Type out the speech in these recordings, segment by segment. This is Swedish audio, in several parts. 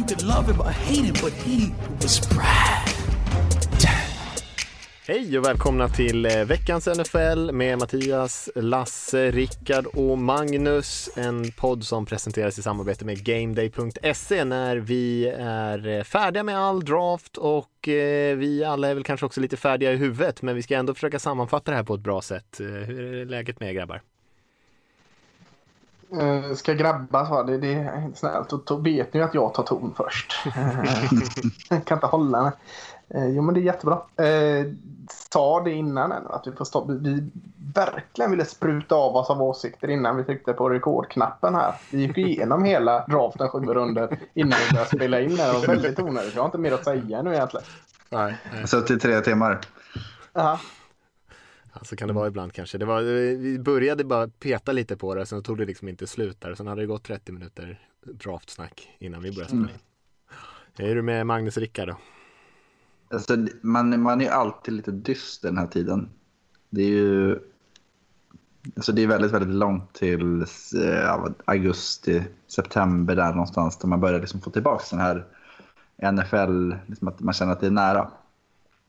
You could love him or hate him, but he was Brad. Hej och välkomna till eh, veckans NFL med Mattias, Lasse, Rickard och Magnus. En podd som presenteras i samarbete med GameDay.se när vi är eh, färdiga med all draft och eh, vi alla är väl kanske också lite färdiga i huvudet men vi ska ändå försöka sammanfatta det här på ett bra sätt. Hur är läget med er grabbar? Uh, ska grabbas va? Det, det är inte snällt. Och då vet ni ju att jag tar ton först. jag kan inte hålla mig. Uh, jo men det är jättebra. Uh, sa det innan att vi, får stå, vi verkligen ville spruta av oss av åsikter innan vi tryckte på rekordknappen här. Vi gick igenom hela draften sju runder innan vi började spela in. Det var väldigt onödigt. Jag har inte mer att säga nu egentligen. Nej. nej. Suttit tre timmar. Ja. Ja, så kan det vara ibland kanske. Det var, vi började bara peta lite på det, sen tog det liksom inte slut där. Sen hade det gått 30 minuter draftsnack innan vi började spela in. Mm. Är du med Magnus och Rickard då? Alltså, man, man är alltid lite dyster den här tiden. Det är ju alltså det är väldigt, väldigt långt till ja, augusti, september där någonstans. Där man börjar liksom få tillbaka den här NFL, liksom att man känner att det är nära.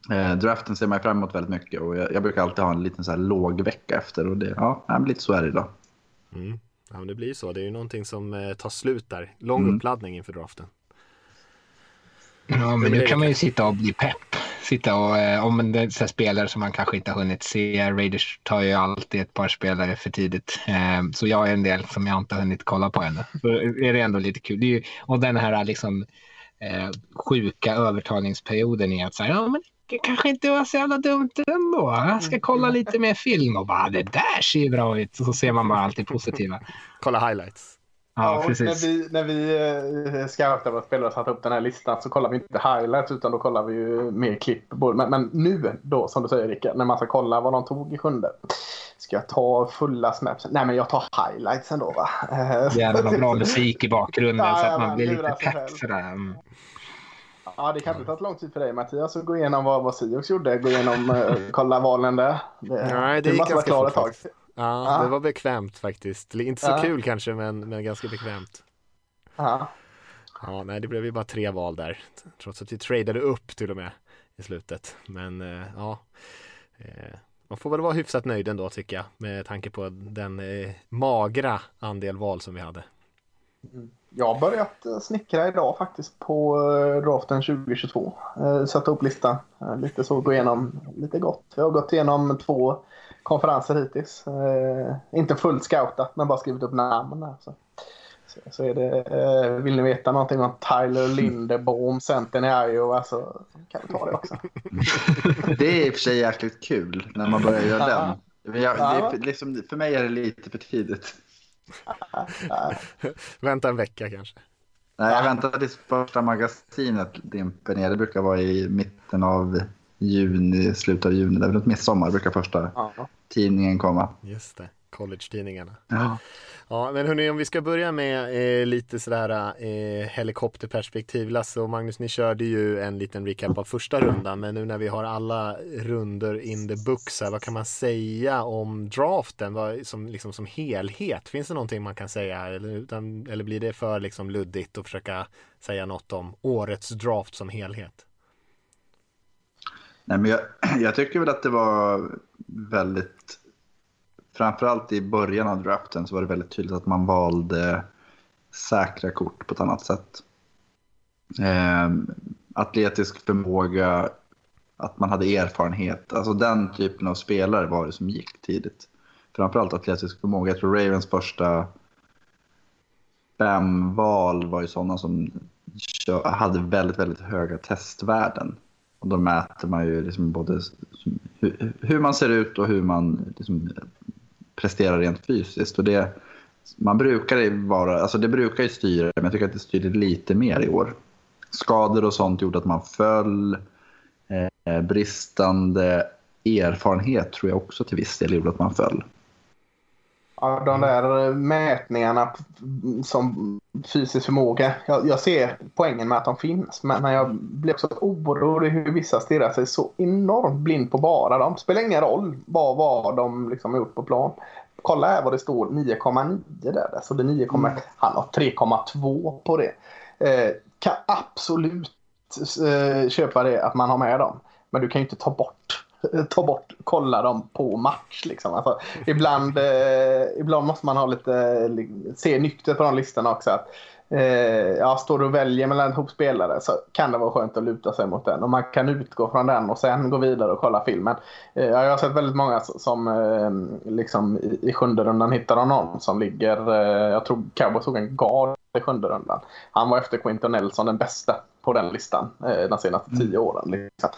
Eh, draften ser man fram emot väldigt mycket och jag, jag, brukar alltid ha en liten så här låg vecka efter och det, ja, lite så är det idag. Mm. Ja, men det blir så. Det är ju någonting som eh, tar slut där. Lång mm. uppladdning inför draften. Ja, men nu kan man ju sitta och bli pepp. Sitta och, eh, om det är spelare som man kanske inte har hunnit se. Raiders tar ju alltid ett par spelare för tidigt. Eh, så jag är en del som jag inte har hunnit kolla på ännu. Så är det ändå lite kul. Det är ju, och den här liksom eh, sjuka övertalningsperioden är att säga, ja men det kanske inte var så jävla dumt ändå. Jag ska kolla lite mer film och bara det där ser ju bra ut. Och så ser man bara alltid positiva. Kolla highlights. Ja, precis. När vi, när vi eh, scoutade våra spelare och satte upp den här listan så kollar vi inte highlights utan då kollar vi ju mer klipp. Men, men nu då, som du säger Rickard, när man ska kolla vad de tog i sjunde. Ska jag ta fulla snaps? Nej, men jag tar highlights ändå va. Gärna någon bra musik i bakgrunden ja, så att man blir lite pepp sådär. Ja, det kan inte ta lång tid för dig Mattias att gå igenom vad, vad Sioux gjorde. Gå igenom, uh, kolla valen där. Det, Nej, det gick ganska fort. Tag. Ja, ja, det var bekvämt faktiskt. Inte så ja. kul kanske, men, men ganska bekvämt. Ja. Ja, nej, det blev ju bara tre val där. Trots att vi tradade upp till och med i slutet. Men uh, ja, uh, man får väl vara hyfsat nöjd ändå tycker jag med tanke på den magra andel val som vi hade. Mm. Jag har börjat eh, snickra idag faktiskt på eh, draften 2022. Eh, sätta upp listan. Lite så, gå igenom lite gott. Jag har gått igenom två konferenser hittills. Inte fullt scoutat men bara skrivit upp namn. Så. Så är det, vill ni veta någonting om Tyler Linderbaum, centern i Iowa så kan vi ta det också. Det är i och för sig jäkligt kul när man börjar göra den. Jag, det liksom, för mig är det lite för tidigt. Vänta en vecka kanske. Nej, jag väntar tills första magasinet dimper ner. Det brukar vara i mitten av juni, slutet av juni. Det är väl midsommar brukar första ja. tidningen komma. Just det, college-tidningarna. Ja. Ja, men hörni, om vi ska börja med eh, lite sådär eh, helikopterperspektiv. Lasse och Magnus, ni körde ju en liten recap av första rundan, men nu när vi har alla runder in the books här, vad kan man säga om draften vad, som, liksom, som helhet? Finns det någonting man kan säga eller, utan, eller blir det för liksom, luddigt att försöka säga något om årets draft som helhet? Nej, men jag, jag tycker väl att det var väldigt framförallt i början av draften så var det väldigt tydligt att man valde säkra kort på ett annat sätt. Eh, atletisk förmåga, att man hade erfarenhet. Alltså den typen av spelare var det som gick tidigt. Framförallt atletisk förmåga. Jag tror Ravens första fem val var ju sådana som hade väldigt, väldigt höga testvärden. Och då mäter man ju liksom både hur, man ser ut och hur man liksom presterar rent fysiskt. Och det, man brukar vara, alltså det brukar ju styra, men jag tycker att det styrde lite mer i år. skador och sånt gjorde att man föll. Eh, bristande erfarenhet tror jag också till viss del gjorde att man föll. Ja, de där mätningarna som fysisk förmåga. Jag, jag, ser poängen med att de finns. Men jag blir också orolig hur vissa stirrar sig så enormt blind på bara dem. Spelar ingen roll vad, vad de liksom har gjort på plan. Kolla här vad det står 9,9 där. Så det är 9, mm. Han har 3,2 på det. Eh, kan absolut eh, köpa det att man har med dem. Men du kan ju inte ta bort ta bort, kolla dem på match. Liksom. Alltså, ibland, eh, ibland måste man ha lite, se nyktert på de listorna också. Att, eh, ja, står du och väljer mellan ihop spelare så kan det vara skönt att luta sig mot den. Och man kan utgå från den och sen gå vidare och kolla filmen. Eh, jag har sett väldigt många som eh, liksom, i, i sjunde rundan hittar någon som ligger, eh, jag tror Cowboys såg en guard i sjunde rundan. Han var efter Quinton Nelson den bästa på den listan eh, de senaste tio mm. åren. Liksom.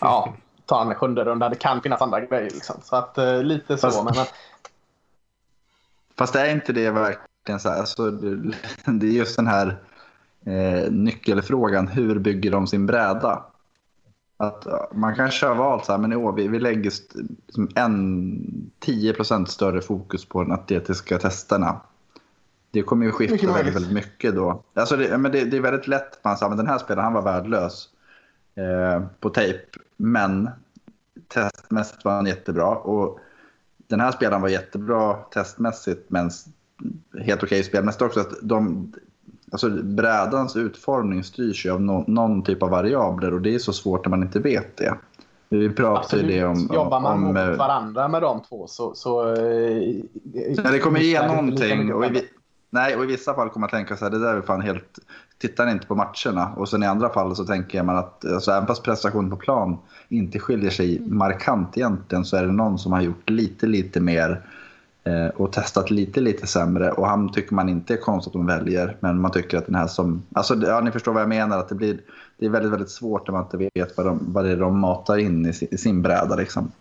Ja, ta en sjunde runda. Det kan finnas andra grejer. Liksom. Så att, eh, lite så. Fast, men, fast är inte det verkligen så här? Alltså, det är just den här eh, nyckelfrågan. Hur bygger de sin bräda? Att man kanske har valt så här, men i år, vi, vi lägger liksom en 10 större fokus på de atletiska testerna. Det kommer ju skifta väldigt, väldigt mycket då. Alltså det, men det, det är väldigt lätt att man säger att den här spelaren han var värdelös eh, på tejp. Men testmässigt var han jättebra. Och den här spelaren var jättebra testmässigt men helt okej okay spelmässigt också. Att de, alltså brädans utformning styrs ju av no, någon typ av variabler och det är så svårt när man inte vet det. Vi pratar ju det om... Jobbar man om, mot eh, varandra med de två så... så eh, ja, det kommer ge någonting. Och i, nej, och i vissa fall kommer man tänka så här, det där är fan helt tittar inte på matcherna. Och sen i andra fall så tänker man att alltså, även fast prestationen på plan inte skiljer sig mm. markant egentligen så är det någon som har gjort lite, lite mer eh, och testat lite, lite sämre. Och han tycker man inte är konstigt att de väljer. Men man tycker att den här som... Alltså, ja, ni förstår vad jag menar. Att det, blir, det är väldigt, väldigt svårt när man inte vet vad, de, vad det är de matar in i sin, i sin bräda. Liksom.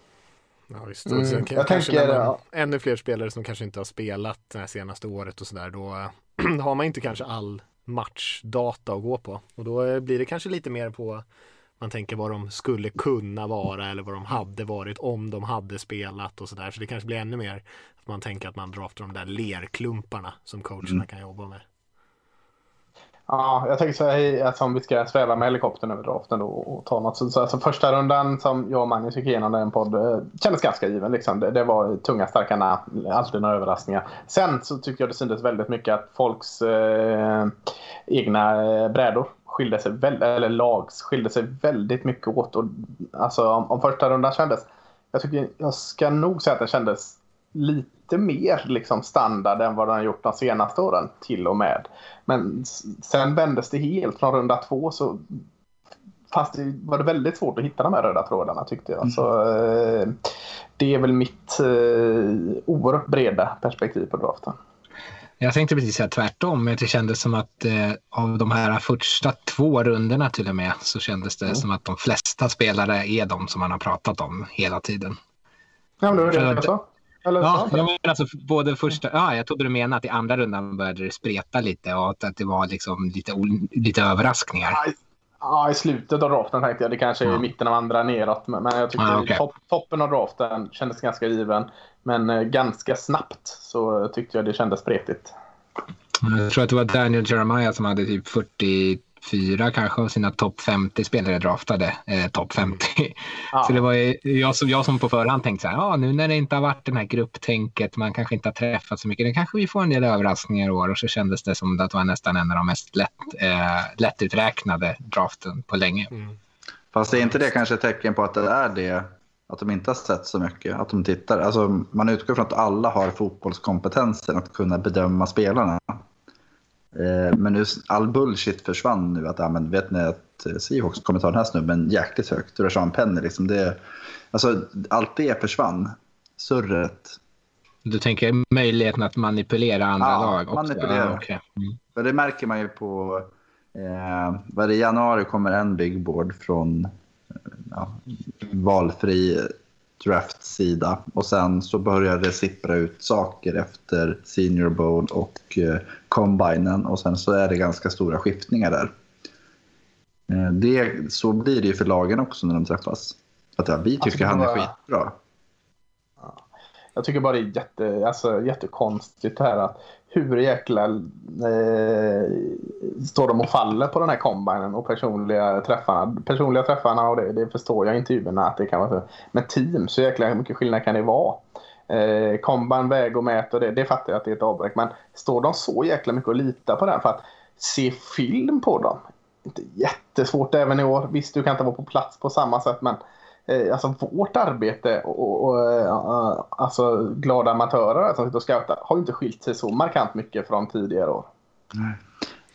Ja, visst. Mm. Sen, jag tänker, man, ännu fler spelare som kanske inte har spelat det här senaste året och sådär. Då har man inte kanske all matchdata att gå på. Och då blir det kanske lite mer på man tänker vad de skulle kunna vara eller vad de hade varit om de hade spelat och sådär. Så det kanske blir ännu mer att man tänker att man draftar de där lerklumparna som coacherna mm. kan jobba med. Ja, jag tänker så här, alltså, om vi ska sväva med helikoptern över draften då och ta något. Så, så alltså, första rundan som jag och Magnus gick igenom en podd eh, kändes ganska given. Liksom. Det, det, var tunga, starka namn, alltid några överraskningar. Sen så tycker jag det syntes väldigt mycket att folks eh, egna eh, brädor skilde sig, väldigt, eller lags skilde sig väldigt mycket åt. Och, alltså, om, om första rundan kändes, jag, tycker, jag ska nog säga att den kändes lite mer liksom standard än vad den har gjort de senaste åren till och med. Men sen vändes det helt från runda två så fast det var det väldigt svårt att hitta de här röda trådarna tyckte jag. Mm. Så, eh, det är väl mitt eh, oerhört breda perspektiv på draften. Jag tänkte precis säga tvärtom. Det kändes som att eh, av de här första två rundorna till och med så kändes det mm. som att de flesta spelare är de som man har pratat om hela tiden. Ja, men det var det jag sa. Eller, ja, jag menar alltså både första, ja, jag trodde du menade att i andra rundan började det spreta lite och att, det var liksom lite, lite överraskningar. Ja, i slutet av draften tänkte jag. Det kanske är ja. i mitten av andra neråt. Men jag tyckte ah, okay. topp, toppen av draften kändes ganska given. Men eh, ganska snabbt så tyckte jag det kändes spretigt. Jag tror att det var Daniel Jeremiah som hade typ 40 fyra kanske av sina topp 50 spelare draftade eh, topp 50. Ja. Så det var jag som, jag som på förhand tänkte så här, ja, nu när det inte har varit den här grupptänket, man kanske inte har träffat så mycket, nu kanske vi får en del överraskningar i år och så kändes det som att det var nästan en av de mest lätt, eh, lättuträknade draften på länge. Mm. Fast är inte det kanske ett tecken på att det är det att de inte har sett så mycket, att de tittar. Alltså, man utgår från att alla har fotbollskompetensen att kunna bedöma spelarna. Eh, men nu, all bullshit försvann nu. Att, ja, men vet ni att eh, Seahawks kommer ta den här snubben jäkligt högt. Rashan Penny, liksom det, alltså, allt det försvann. Surret. Du tänker möjligheten att manipulera andra ja, lag också? manipulera. Ah, okay. mm. Det märker man ju på... Eh, I januari kommer en big board från ja, valfri draft-sida. Och sen så börjar det sippra ut saker efter Senior Bowl och eh, Combinen. Och sen så är det ganska stora skiftningar där. Eh, det, så blir det ju för lagen också när de träffas. Att ja, vi tycker Alltså, han är bara- skitbra. Jag tycker bara det är jätte, alltså, jättekonstigt här att hur jäkla eh, står de och faller på den här kombinen och personliga träffarna. Personliga träffarna och det, det förstår jag i intervjuerna att det kan vara så. Men team, så jäkla mycket skillnad kan det vara. Eh, combine, väg och mät och det, det fattar jag att det är ett avbräck. Men står de så jäkla mycket och litar på den för att se film på dem? Inte jättesvårt även i år. Visst, du kan inte vara på plats på samma sätt men eh, alltså vårt arbete och, och, och eh, alltså glada amatörer som sitter och scoutar har inte skilt sig så markant mycket från tidigare år.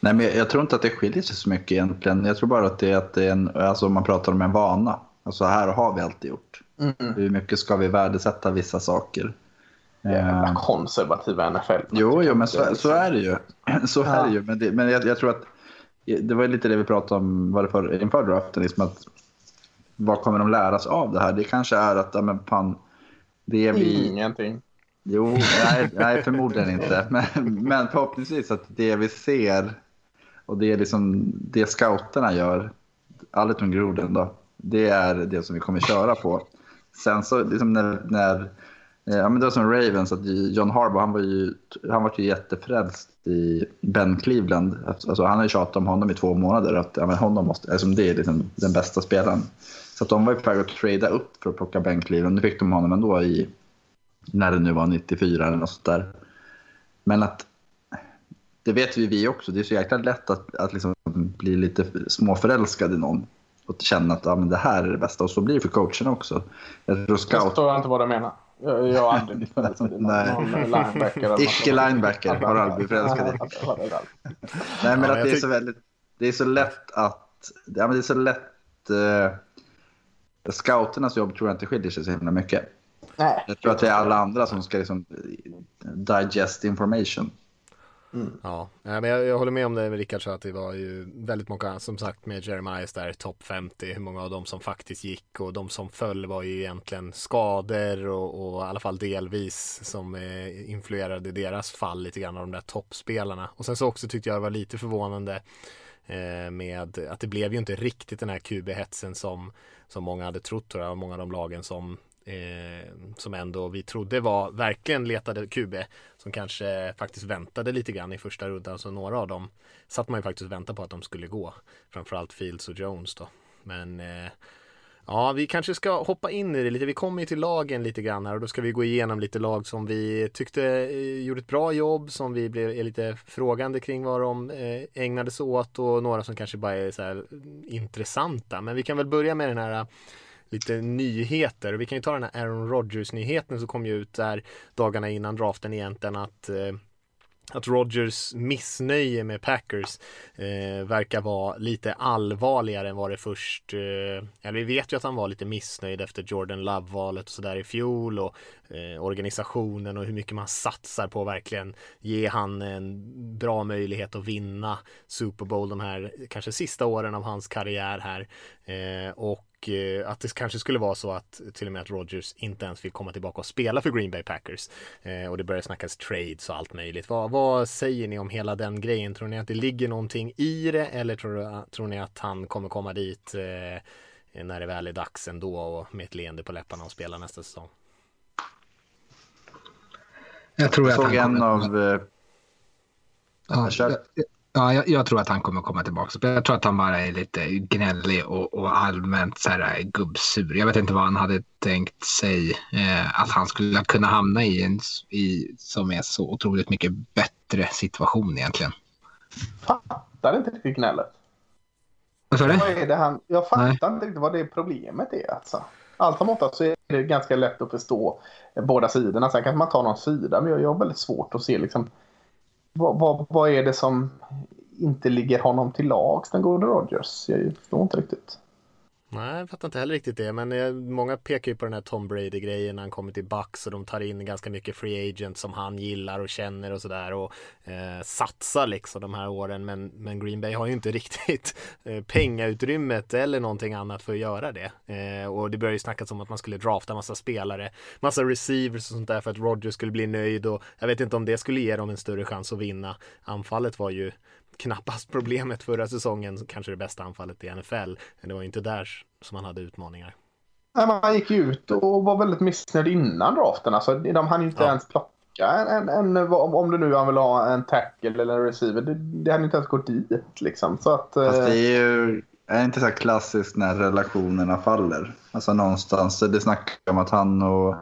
Nej, men jag, jag tror inte att det skiljer sig så mycket egentligen. Jag tror bara att det är, att det är en, alltså man pratar om en vana. Alltså här har vi alltid gjort. Mm. Hur mycket ska vi värdesätta vissa saker? Jävla Eh, konservativa NFL. Jo, jo men så, så är det ju. Så är det ju. Men, det, men jag, jag tror att det var lite det vi pratade om var det för, inför draften. Liksom att, vad kommer de lära sig av det här? Det kanske är att ja, men fan, det vi... Ingenting. Jo, nej, nej förmodligen inte. Men, men förhoppningsvis att det vi ser och det, är liksom, det scouterna gör, Allerton Groden då, det är det som vi kommer köra på. Sen så liksom när, när eh, ja, men det var som Ravens, att John Harbaugh han var ju, han var ju jättefrälst i Ben Cleveland. Alltså, han har ju tjatat om honom i två månader. Att, ja, men honom måste, alltså, det är liksom den bästa spelaren. Så att de var ju på väg att trada upp för att plocka Ben Cleveland. Nu fick de honom ändå i när det nu var 94 eller något sånt där. Men att det vet vi vi också. Det är så jäkla lätt att, att liksom bli lite småförälskad i någon och känna att ja, men det här är det bästa. Och så blir det för coacherna också. Jag tror Jag scout, förstår inte vad du menar. Jag, jag har aldrig blivit förälskad i någon, Nej. någon linebacker. eller något Icke sånt. linebacker har aldrig blivit förälskad i. Nej, men Ja, att jag det är tyck- så väldigt... Det är så lätt att... Ja, men det är så lätt... Eh, scouternas jobb tror jag inte skiljer sig så himla mycket. Nej. Jag tror att det är alla andra som ska liksom digest information. Ja, Nej, men jag, jag håller med om det Rickard sa att det var ju väldigt många som sagt med Jeremiahs där topp 50 hur många av dem som faktiskt gick och de som föll var ju egentligen skador och, och i alla fall delvis som eh, influerade deras fall lite grann av de där toppspelarna och sen så också tyckte jag det var lite förvånande eh, med att det blev ju inte riktigt den här QB-hetsen som, som många hade trott tror jag och många av de lagen som eh, som ändå vi trodde var verkligen letade QB som kanske faktiskt väntade lite grann i första rundan. Så några av dem satt man ju faktiskt och väntade på att de skulle gå framförallt Fields och Jones då. Men eh, Ja, vi kanske ska hoppa in i det lite. Vi kommer ju till lagen lite grann här och då ska vi gå igenom lite lag som vi tyckte eh, gjorde ett bra jobb, som vi blev lite frågande kring vad de eh, ägnade sig åt och några som kanske bara är så här mm, intressanta. Men vi kan väl börja med den här eh, lite nyheter. Och Vi kan ju ta den här Aaron Rodgers-nyheten som kom ju ut där dagarna innan draften egentligen att att Rogers missnöje med Packers eh, verkar vara lite allvarligare än vad det först, eh, eller vi vet ju att han var lite missnöjd efter Jordan Love-valet och sådär i fjol och eh, organisationen och hur mycket man satsar på att verkligen ge han en bra möjlighet att vinna Super Bowl de här kanske sista åren av hans karriär här. Eh, och och eh, att det kanske skulle vara så att till och med att Rodgers inte ens vill komma tillbaka och spela för Green Bay Packers. Eh, och det börjar snackas trades och allt möjligt. Vad, vad säger ni om hela den grejen? Tror ni att det ligger någonting i det eller tror, tror ni att han kommer komma dit eh, när det väl är dags ändå och med ett leende på läpparna och spela nästa säsong? Jag tror Jag att såg han en av... Ja, jag, ja, jag, jag tror att han kommer komma tillbaka. Jag tror att han bara är lite gnällig och, och allmänt så här, gubbsur. Jag vet inte vad han hade tänkt sig eh, att han skulle kunna hamna i en i, som är så otroligt mycket bättre situation egentligen. Fattar inte riktigt gnället. Vad sa du? Vad är det han... Jag fattar Nej. inte riktigt vad det problemet är. Alltså. Allt som åtta så är det ganska lätt att förstå båda sidorna. Sen kanske man tar någon sida, men jag, jag har väldigt svårt att se liksom, vad, vad, vad är det som inte ligger honom till lags, den gode Rogers? Jag förstår inte riktigt. Nej, jag fattar inte heller riktigt det. Men eh, många pekar ju på den här Tom Brady-grejen när han kommer till Bucks och de tar in ganska mycket free agent som han gillar och känner och sådär och eh, satsar liksom de här åren. Men, men Green Bay har ju inte riktigt eh, pengautrymmet eller någonting annat för att göra det. Eh, och det börjar ju snackas om att man skulle drafta massa spelare, massa receivers och sånt där för att Roger skulle bli nöjd och jag vet inte om det skulle ge dem en större chans att vinna. Anfallet var ju knappast problemet förra säsongen, kanske det bästa anfallet i NFL. Men det var inte där som han hade utmaningar. Nej, man gick ju ut och var väldigt missnöjd innan draften. Alltså, de hann inte Ja. ens plocka en, en, en, om det nu han vill ha en tackle eller en receiver. Det, det hade inte ens gått dit liksom. Så att, Fast det eh, är ju är inte så här klassiskt när relationerna faller. Alltså någonstans, det snackar om att han och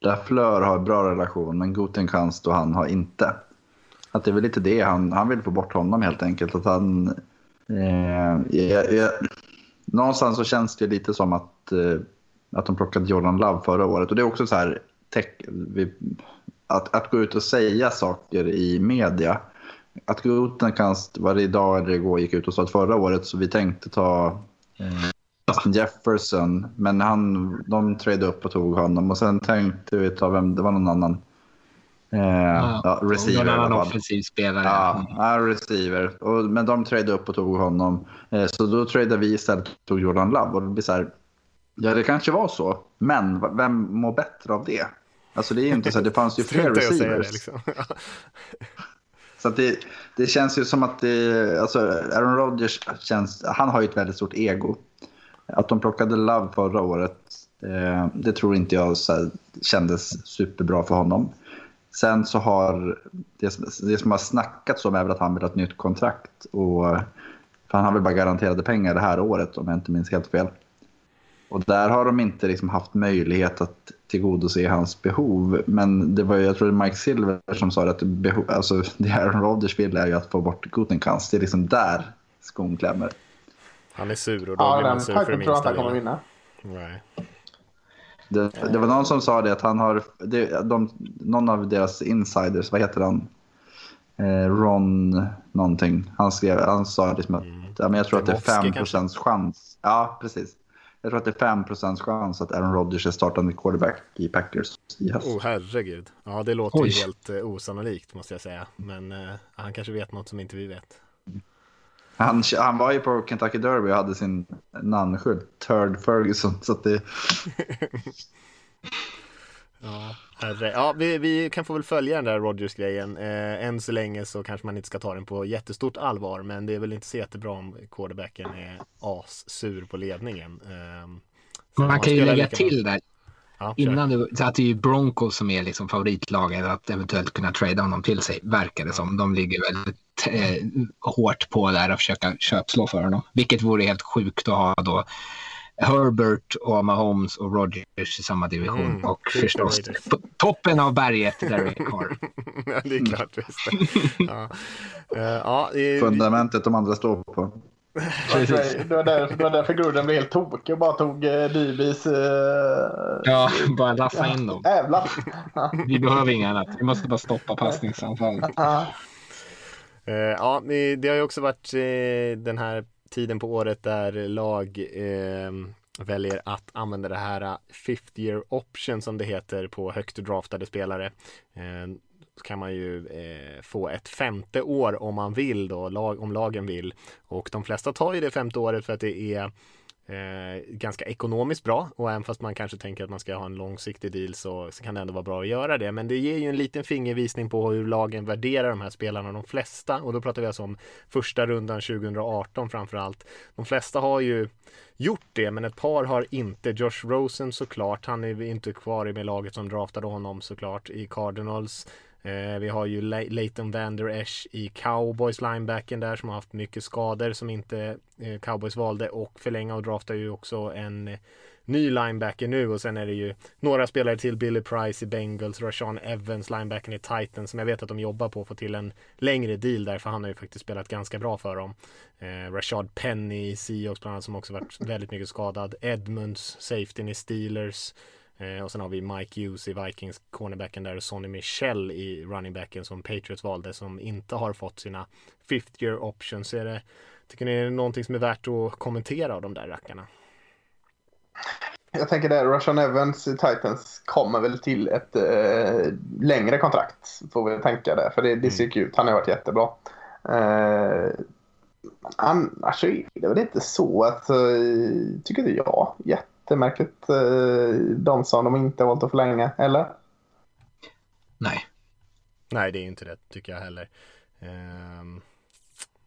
Lafleur har en bra relation men Gutenkast och han har inte. Att det är väl lite det han, han vill få bort honom helt enkelt. Att han, eh, jag, jag, någonstans så känns det lite som att, eh, att de plockade Jordan Love förra året. Och det är också så här, tech, vi, att, att gå ut och säga saker i media. Att Gutenkast, var det idag eller igår, gick ut och sa att förra året så vi tänkte ta mm. Justin Jefferson. Men han, de trade upp och tog honom. Och sen tänkte vi ta vem, det var någon annan. Eh, ja, receiver. Någon annan offensiv spelare. Ja, ja, receiver. Och, men de tradade upp och tog honom. Eh, så då tradade vi istället och tog Jordan Love. Och det blir så här, ja det kanske var så. Men vem mår bättre av det? Alltså det är ju inte så det fanns ju fler receivers. det liksom. Så det, det känns ju som att det, alltså Aaron Rodgers känns, han har ju ett väldigt stort ego. Att de plockade Love förra året, eh, det tror inte jag så här, kändes superbra för honom. Sen så har det, som- det som har snackats om är väl att han vill ha ett nytt kontrakt. Och, för han har väl bara garanterade pengar det här året om jag inte minns helt fel. Och där har de inte liksom haft möjlighet att tillgodose hans behov. Men det var ju, jag tror det var Mike Silver som sa att behov, alltså, det Aaron Rodgers vill är ju att få bort Gutenkast. Det är liksom där skon klämmer. Han är sur och då ja, blir man sur för det tror jag minsta att han kommer vinna. Nej. Det, det var någon som sa det att han har, det, de, någon av deras insiders, vad heter han? Eh, Ron någonting. Han, skrev, han sa liksom att ja, men jag tror att det är Timofsky 5 procents chans. Ja, precis. Jag tror att det är 5 procents chans att Aaron Rodgers är startande quarterback i Packers i höst. Oh herregud. Ja det låter Oj. helt eh, osannolikt måste jag säga. Men eh, han kanske vet något som inte vi vet. Han, han var ju på Kentucky Derby och hade sin namnskylt, Turd Ferguson. Så att det, Ja, herre. ja vi, vi kan få väl följa den där Rodgers-grejen. Eh, än så länge så kanske man inte ska ta den på jättestort allvar. Men det är väl inte så jättebra om quarterbacken är assur på ledningen. Eh, Man kan ju lägga till där Ja, innan du, så att det är ju Broncos som är liksom favoritlaget att eventuellt kunna trada honom till sig, verkar det som. De ligger väldigt eh, hårt på där och försöka köpslå för honom. Vilket vore helt sjukt att ha då Herbert och Mahomes och Rodgers i samma division. Mm, och förstås toppen av berget Derek Carr. ja, det är klart visst. Ja. Eh, ja, det- fundamentet de andra står på. Precis. Det var, det var därför Gruden blev helt tokig och bara tog eh, Dybis... Eh, Ja, bara laffa in dem. Jävlar! Ja. Vi behöver inga annat. Vi måste bara stoppa passningsanfallet. Eh, ja. Det har ju också varit eh, den här tiden på året där lag eh, väljer att använda det här eh, fifth year option som det heter på högt draftade spelare. Eh, så kan man ju eh, få ett femte år om man vill då, lag, om lagen vill. Och de flesta tar ju det femte året för att det är eh, ganska ekonomiskt bra och även fast man kanske tänker att man ska ha en långsiktig deal så, så kan det ändå vara bra att göra det. Men det ger ju en liten fingervisning på hur lagen värderar de här spelarna, de flesta. Och då pratar vi alltså om första rundan 2018 framför allt. De flesta har ju gjort det, men ett par har inte. Josh Rosen såklart, han är inte kvar med laget som draftade honom såklart i Cardinals. Eh, vi har ju Leighton Vander Esch i Cowboys linebacken där som har haft mycket skador som inte eh, Cowboys valde och förlänga och drafta ju också en eh, ny linebacker nu och sen är det ju några spelare till Billy Price i Bengals, Rashawn Evans, linebacken i Titans som jag vet att de jobbar på att få till en längre deal där för han har ju faktiskt spelat ganska bra för dem. Eh, Rashad Penny i Seahawks bland annat som också varit väldigt mycket skadad. Edmunds, safetyn i Steelers. Eh, och sen har vi Mike Hughes i Vikings, cornerbacken där och Sonny Michel i runningbacken som Patriots valde som inte har fått sina fifth year options. Är det, tycker ni det är någonting som är värt att kommentera av de där rackarna? Jag tänker där, Russian Evans i Titans kommer väl till ett eh, längre kontrakt. Får vi tänka där, för det, det ser ju ut. Han har varit jättebra. Eh, annars så är det väl inte så att, eh, tycker inte jag, jättemärkligt. Eh, de som de inte har valt att förlänga, eller? Nej. Nej, det är inte det tycker jag heller. Ehm,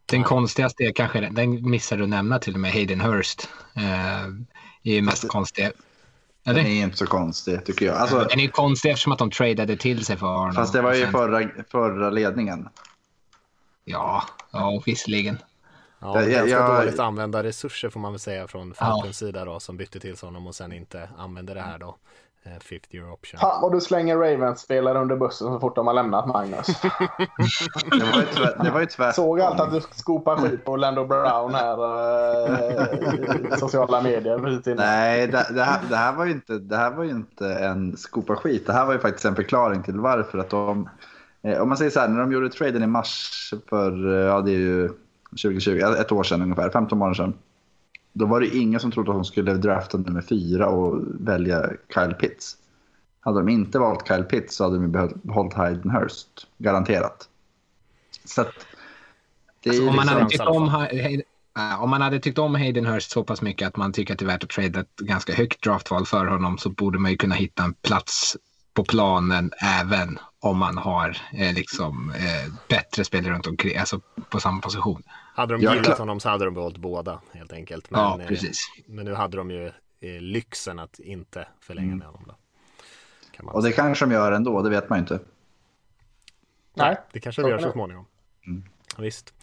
Den konstigaste är kanske, den missade du nämna till och med, Hayden Hurst. Eh, är ju mest konstiga. Eller? Den är inte så konstig tycker jag. Alltså, den är ju konstig eftersom att de tradade till sig för honom. fast det var ju Sen- förra, förra ledningen. Ja, ja visserligen. Ja, Jag- ganska jag- dåligt använda resurser får man väl säga från Falcons sida då som bytte till honom och sen inte använde det här då. eh, Fifth year option. Fan vad du slänger Ravens-spelare under bussen så fort de har lämnat Magnus. Det var ju, tvär, det var ju tvärtom. Såg allt att du skopar skit på Orlando Brown här eh, i sociala medier. precis innan. Nej, det, det, här, det, här var ju inte, det här var ju inte en skopa skit. Det här var ju faktiskt en förklaring till varför. Att de, eh, om man säger så här, när de gjorde traden i mars för, eh, ja det är ju 2020, ett år sedan ungefär, 15 månader sedan. Då var det ingen som trodde att de skulle drafta nummer fyra och välja Kyle Pitts. Hade de inte valt Kyle Pitts så hade de behållit- Hayden Hurst, garanterat. Så att, det är Alltså, om, man liksom- hade tyckt om, Ha- Hay- äh, om man hade tyckt om Hayden Hurst så pass mycket att man tycker att det är värt att trada ett ganska högt draftval för honom så borde man ju kunna hitta en plats på planen även om man har eh, liksom, eh, bättre spelare runt omkring, alltså på samma position. Hade de gillat klart. honom så hade de behållit båda helt enkelt. Men, ja, eh, precis. men nu hade de ju eh, lyxen att inte förlänga med honom då. Kan man Och det säga. kanske de gör ändå, det vet man ju inte. Nej. Det kanske de gör så småningom. Visst.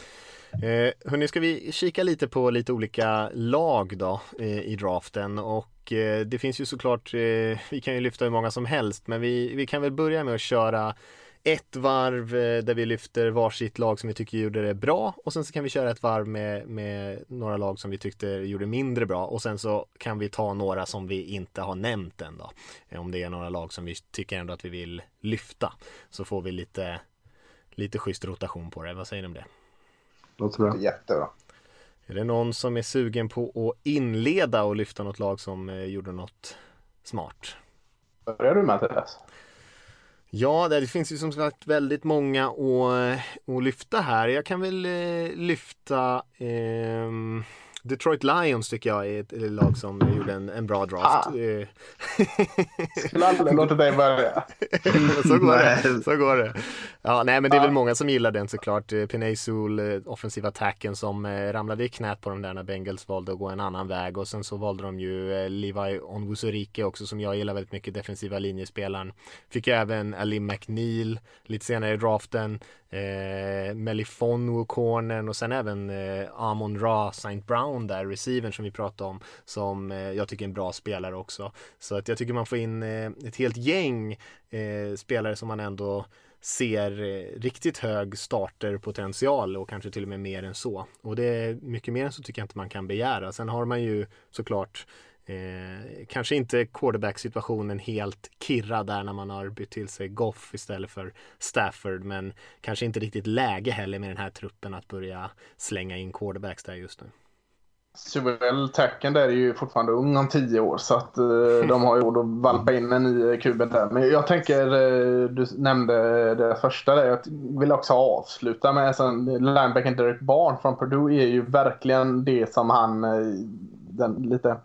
Eh, hörni, ska vi kika lite på lite olika lag då eh, i draften och eh, det finns ju såklart, eh, vi kan ju lyfta hur många som helst men vi, vi kan väl börja med att köra ett varv eh, där vi lyfter varsitt lag som vi tycker gjorde det bra och sen så kan vi köra ett varv med, med några lag som vi tyckte gjorde mindre bra och sen så kan vi ta några som vi inte har nämnt än då. Eh, Om det är några lag som vi tycker ändå att vi vill lyfta så får vi lite lite schysst rotation på det. Vad säger ni om det? Låter bra. Jättebra. Är det någon som är sugen på att inleda och lyfta något lag som eh, gjorde något smart? Börjar du Mattias? Ja, det finns ju som sagt väldigt många att, eh, att lyfta här. Jag kan väl eh, lyfta eh, Detroit Lions tycker jag är ett lag som gjorde en, en bra draft. Ah. Eh, Skulle aldrig låtit dig börja. så går det. Så går det. Ja, nej, men det är väl många som gillar den såklart. Eh, Penay Sewell, eh, offensiva attacken som ramlade i knät på dem där när Bengals valde att gå en annan väg och sen så valde de ju Levi Onwuzurike också som jag gillar väldigt mycket, defensiva linjespelaren. Fick även Ali McNeil lite senare i draften, eh, Melifonwu cornern och sen även eh, Amon Ra St. Brown där, receivern som vi pratade om, som eh, jag tycker är en bra spelare också. Så att jag tycker man får in eh, ett helt gäng eh, spelare som man ändå ser riktigt hög starterpotential och kanske till och med mer än så. Och det är mycket mer än så tycker jag inte man kan begära. Sen har man ju såklart Eh, kanske inte quarterback-situationen helt kirra där när man har bytt till sig Goff istället för Stafford men kanske inte riktigt läge heller med den här truppen att börja slänga in quarterbacks där just nu. Suvel Tacken där är ju fortfarande ung om tio år så att eh, de har ju råd att valpa in en ny kuben där. Men jag tänker, eh, du nämnde det första där. Jag vill också avsluta med sen linebacken Derek Barn från Purdue är ju verkligen det som han eh, den lite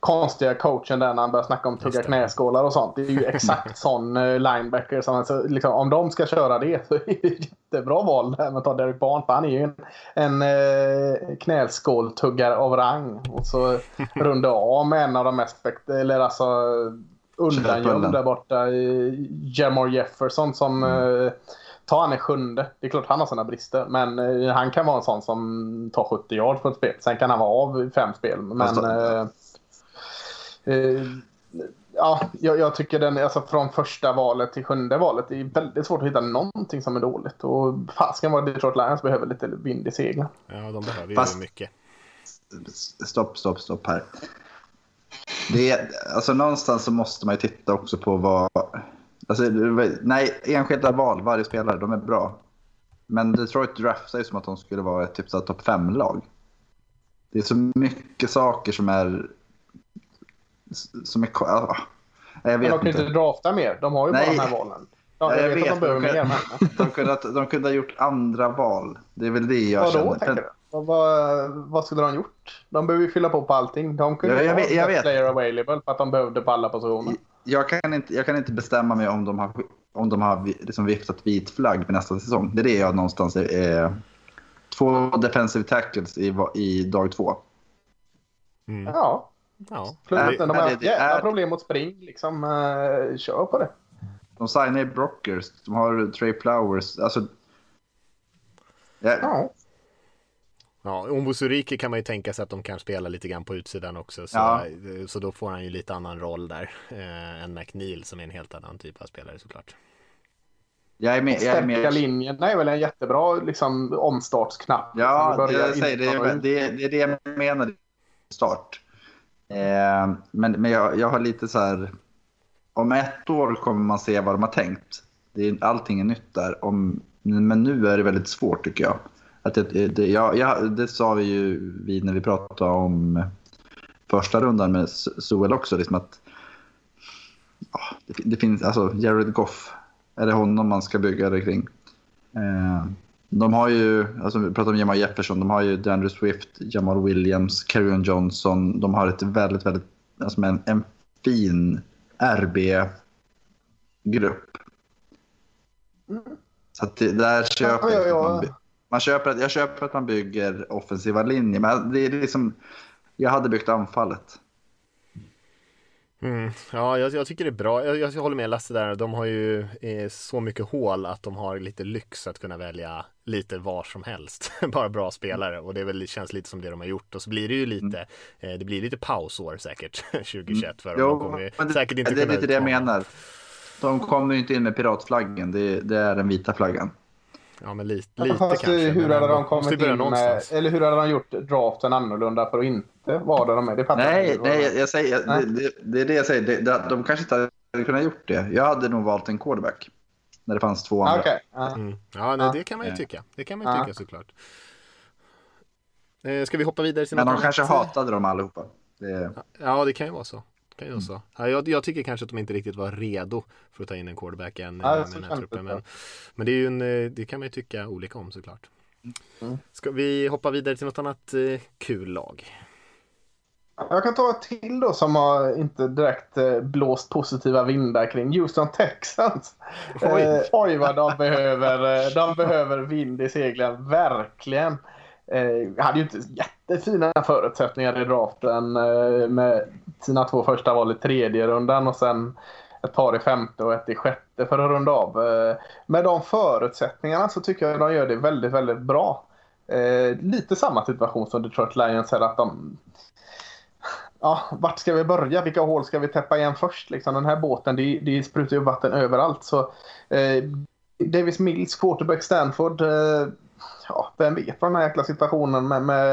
konstiga coachen där när han börjar snacka om tugga knäskålar och sånt. Det är ju exakt sån eh, linebacker. Som, alltså, liksom, om de ska köra det så är det ett jättebra val det här med att ta Derek Barn. För han är ju en, en eh, knäskåltuggare av rang. Och så runda av med en av de mest eller alltså undangömd där borta. Jamar Jefferson som eh, tar han är sjunde. Det är klart han har sina brister. Men eh, han kan vara en sån som tar 70 yards på ett spel. Sen kan han vara av fem spel. Men eh, eh, ja, jag, jag tycker den, alltså från första valet till sjunde valet, det är väldigt svårt att hitta någonting som är dåligt. Och fasken vad Detroit Lions behöver lite vind i seglen. Ja, de behöver ju Fast- mycket. Stopp, stopp, stopp här. Det är, alltså någonstans så måste man ju titta också på vad... Alltså, nej, enskilda val, varje spelare, de är bra. Men Detroit draftar ju som att de skulle vara ett typ topp fem-lag. Det är så mycket saker som är... Som är... ah, Jag Men de vet kan inte. inte drafta mer. De har ju Nej. bara de här valen. Ja, Ja, jag, vet, att de behöver de, mer. kunde, de, kunde, ha- de kunde ha gjort andra val. Det är väl det jag Vadå känner. tänker du? Vad, vad, vad skulle de gjort? De behöver ju fylla på på allting. De kunde Ja, ju jag ha vet- jag vet. player available för att de behövde på alla positioner. Jag kan inte, jag kan inte bestämma mig om de har, om de har liksom viftat vit flagg för nästa säsong. Det är det jag någonstans är, är, två defensive tackles i, i dag två. Mm. Ja, Ja. plus att de har jävla är- problem mot spring. Liksom, uh, kör på det. De signar Brockers, de har Trey Flowers. Alltså, ja, Ja. Ombusurike kan man ju tänka sig att de kan spela lite grann på utsidan också. Så, Ja. så då får han ju lite annan roll där eh, än McNeil som är en helt annan typ av spelare såklart. jag är med. Jag är Stärka med. linjen är väl en jättebra liksom, omstartsknapp. Ja, liksom, det, början, jag säger, det, är, det, är- det är det jag menar start. Eh, men men jag, jag har lite så här... Om ett år kommer man se vad de har tänkt. Det är, allting är nytt där. Om, men nu är det väldigt svårt tycker jag. Att det, det, ja, ja, det sa vi ju vi när vi pratade om första rundan med Suel också. Liksom att, ja, det, det finns, alltså Jared Goff, är det honom man ska bygga det kring? Eh, de har ju, alltså vi pratar om Jamal Jefferson, de har ju DeAndre Swift, Jamal Williams, Carrion Johnson. De har ett väldigt, väldigt, alltså en, en fin RB-grupp. Så att det, där köper Ja, ja, ja. Man köper jag köper att man bygger offensiva linjer, men det är liksom, jag hade byggt anfallet. Mm. Ja, jag, jag tycker det är bra. Jag, jag håller med Lasse där. De har ju eh, så mycket hål att de har lite lyx att kunna välja lite var som helst. Bara bra spelare och det väl, känns lite som det de har gjort. Och så blir det ju lite, eh, det blir lite pausår säkert 2021 för dem. De kommer Mm. men det, säkert inte det är lite det jag menar. De kommer ju inte in med piratflaggen, det, det är den vita flaggan. Ja, men lite, lite Fast kanske. hur hade de kommit in med, eller hur hade de gjort draften annorlunda för att inte vara där de är? Det fattar Nej, nej jag, jag säger, Nej. det, det, det är det jag säger. Det, det, de kanske inte hade kunnat gjort det. Jag hade nog valt en quarterback. När det fanns två andra. Okej. ja. Mm. Ja, nej, det kan man ju tycka. Det kan man ju Ja. tycka såklart. Eh, ska vi hoppa vidare till Men de kanske hatade dem allihopa. Det, Ja, det kan ju vara så. Kan ju Mm. så. Ja, jag, jag tycker kanske att de inte riktigt var redo för att ta in en quarterback än så med den här truppen. Men, men det, är en, eh, det kan man ju tycka olika om såklart. Mm. Ska vi hoppa vidare till något annat eh, kul lag? Jag kan ta ett till då som har inte direkt eh, blåst positiva vindar kring Houston Texans. Oj. Eh, oj vad de behöver, eh, de behöver vind i seglen, verkligen. Eh, hade ju inte jättefina förutsättningar i draften eh, med sina två första val i tredje rundan och sen ett par i femte och ett i sjätte för att runda av. Eh, med de förutsättningarna så tycker jag de gör det väldigt, väldigt bra. Eh, lite samma situation som Detroit Lions här att de ja, vart ska vi börja? Vilka hål ska vi täppa igen först? Liksom, den här båten, det, det sprutar ju vatten överallt. Så, eh, Davis Mills, quarterback Stanford. Eh, Ja, vem vet vad den här jäkla situationen med, med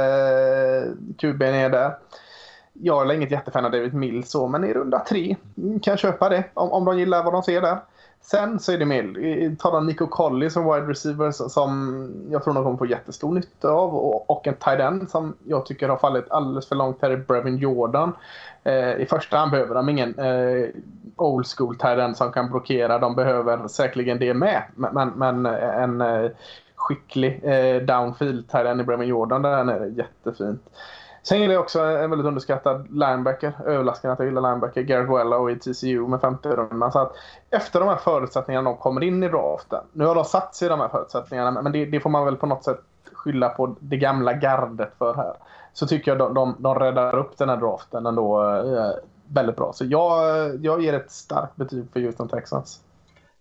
QB'n är där. Jag är inget jättefan av David Mills så, men i runda tre kan jag köpa det om, om de gillar vad de ser där. Sen så är det mer, tala om Nico Colley som wide receiver som jag tror de kommer få jättestor nytta av och, och en tight end som jag tycker har fallit alldeles för långt här i Brevin Jordan. Eh, I första hand behöver de ingen eh, old school tight end som kan blockera. De behöver säkerligen det med. Men, men en eh, skicklig eh, downfield tight i Bremen Jordan där nere. jättefint. Sen gillar jag också en väldigt underskattad linebacker. Överraskande att jag gillar linebacker. Garrett Wellow i TCU med 50 rundan. Så att efter de här förutsättningarna de kommer in i draften. Nu har de satt sig i de här förutsättningarna. Men det, det får man väl på något sätt skylla på det gamla gardet för här. Så tycker jag de, de, de räddar upp den här draften ändå eh, väldigt bra. Så jag, jag ger ett starkt betyg för Houston Texans.